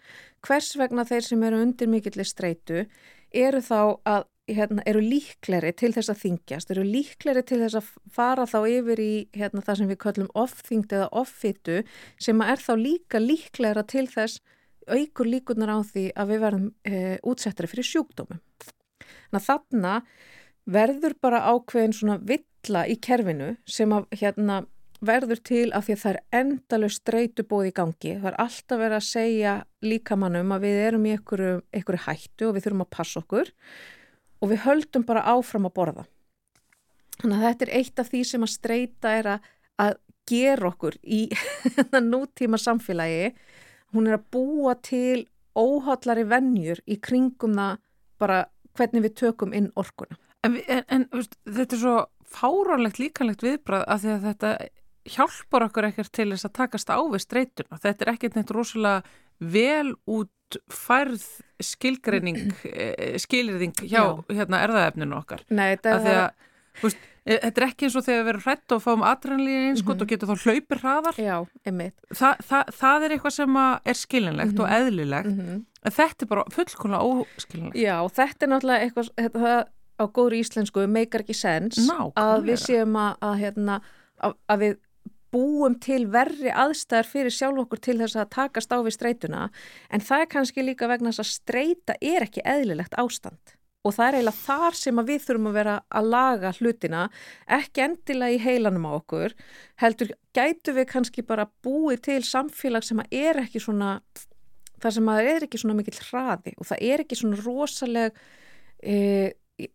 Speaker 9: hvers vegna þeir sem eru undir mikillir streytu eru þá að hérna, eru líkleri til þess að þingjast, eru líkleri til þess að fara þá yfir í hérna, það sem við kallum off-þingd eða off-fitu sem er þá líka líklera til þess aukur líkunar á því að við verðum e, útsettari fyrir sjúkdómum. Þannig að verður bara ákveðin svona villa í kerfinu sem að hérna, verður til af því að það er endalust streytu bóð í gangi. Það er alltaf verið að segja líkamannum að við erum í einhverju hættu og við þurfum að passa okkur og við höldum bara áfram að borða. Þannig að þetta er eitt af því sem að streyta er að, að gera okkur í nútíma samfélagi. Hún er að búa til óhaldlari vennjur í kringum það bara hvernig við tökum inn orkuna.
Speaker 2: En, en, en þetta er svo fáránlegt líkanlegt viðbrað að því að þetta hjálpar okkur ekkert til þess að takast á við streytuna. Þetta er ekkert neitt rosalega vel út færð skilgreining eh, skilirðing hjá hérna, erðaefninu okkar
Speaker 9: Nei, þetta er
Speaker 2: að, veist, e, þetta er ekki eins og þegar við erum hrætt og fáum adrenalín einskott mm -hmm. og getur þá hlaupir hraðar
Speaker 9: Já,
Speaker 2: Þa, það, það er eitthvað sem er skilinlegt mm -hmm. og mhm. eðlilegt mm -hmm. þetta er bara fullkonlega óskilinlegt
Speaker 9: Já, þetta er náttúrulega eitthvað þetta, það, á góður íslensku meikar ekki sens
Speaker 2: Ná,
Speaker 9: að við séum að, að, hérna, að við búum til verri aðstæðar fyrir sjálf okkur til þess að takast á við streytuna en það er kannski líka vegna þess að streyta er ekki eðlilegt ástand. Og það er eiginlega þar sem við þurfum að vera að laga hlutina ekki endilega í heilanum á okkur heldur gætu við kannski bara búið til samfélag sem er ekki svona þar sem að er ekki svona mikill hraði og það er ekki svona rosaleg e,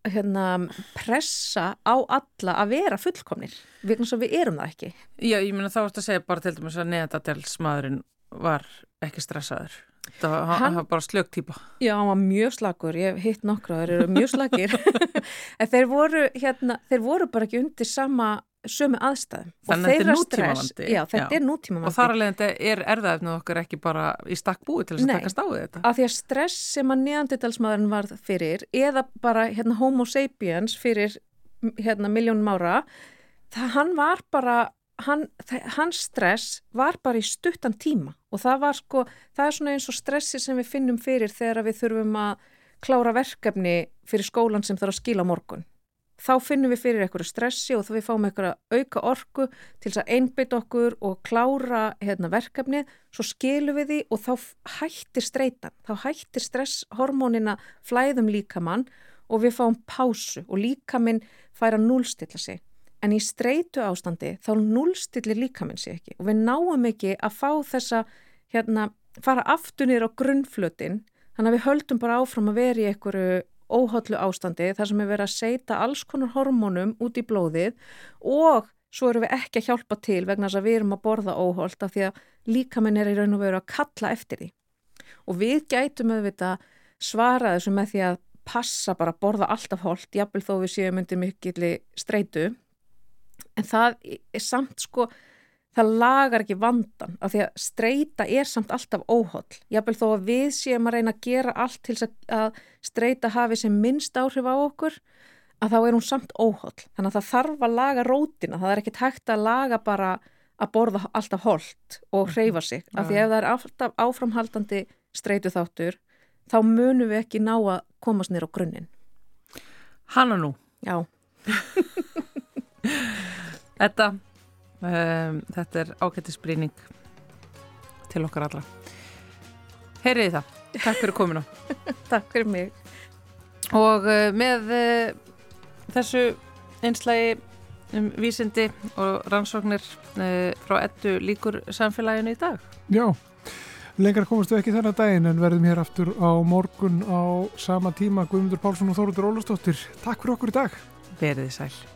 Speaker 9: hérna, pressa á alla að vera fullkomnir vegna sem við erum það ekki.
Speaker 2: Já, ég meina þá varst að segja bara til dæmis að neðadelsmaðurinn var ekki stressaður. Það var, hann var bara slögt típa
Speaker 9: Já, hann var mjög slagur, ég hitt nokkra þeir eru mjög slagir en þeir voru, hérna, þeir voru bara ekki undir sama sömu aðstæðum.
Speaker 2: Þannig að þetta er nútímavandi.
Speaker 9: Já, þetta já. er nútímavandi.
Speaker 2: Og þar alveg er erðaefnið okkar ekki bara í stakk búi til þess að taka stáðið þetta.
Speaker 9: Af því að stress sem að neandidalsmaðurinn var fyrir eða bara hérna, homo sapiens fyrir hérna, miljónum ára það hann var bara hann, hans stress var bara í stuttan tíma. Og það var sko það er svona eins og stressi sem við finnum fyrir þegar við þurfum að klára verkefni fyrir skólan sem þarf að skila morgun þá finnum við fyrir einhverju stressi og þá við fáum einhverja auka orku til þess að einbytta okkur og klára hérna, verkefni, svo skilum við því og þá hættir streitan, þá hættir stresshormónina flæðum líkamann og við fáum pásu og líkaminn fær að núlstilla sig. En í streitu ástandi þá núlstillir líkaminn sig ekki og við náum ekki að fá þessa, hérna, fara aftunir á grunnflötin, þannig að við höldum bara áfram að vera í einhverju óhóllu ástandi þar sem er verið að seita alls konar hormónum út í blóðið og svo erum við ekki að hjálpa til vegna þess að við erum að borða óhólt af því að líkaminn er í raun og veru að kalla eftir því. Og við gætum auðvitað svara þessu með því að passa bara að borða alltaf hólt, jafnvel þó við séum undir mikilli streitu, en það er samt sko það lagar ekki vandan af því að streyta er samt alltaf óhóll. Jábel þó að við séum að reyna að gera allt til að streyta hafi sem minnst áhrif á okkur að þá er hún samt óhóll. Þannig að það þarf að laga rótina. Það er ekki tækt að laga bara að borða alltaf holdt og mhm. hreyfa sig. Af því ef það er alltaf áframhaldandi streytu þáttur þá munum við ekki ná að komast nýra á grunninn.
Speaker 2: Hanna nú.
Speaker 9: Já.
Speaker 2: Þetta Um, þetta er ágættisbrýning til okkar allra. Heyriði það. Takk fyrir kominu.
Speaker 9: Takk fyrir mig.
Speaker 2: Og uh, með uh, þessu einslægi um vísindi og rannsóknir uh, frá ettu líkur samfélaginu í dag.
Speaker 1: Já, lengar komastu ekki þennan daginn en verðum hér aftur á morgun á sama tíma Guðmundur Pálsson og Þóruður Ólastóttir. Takk fyrir okkur í dag.
Speaker 2: Verðið sæl.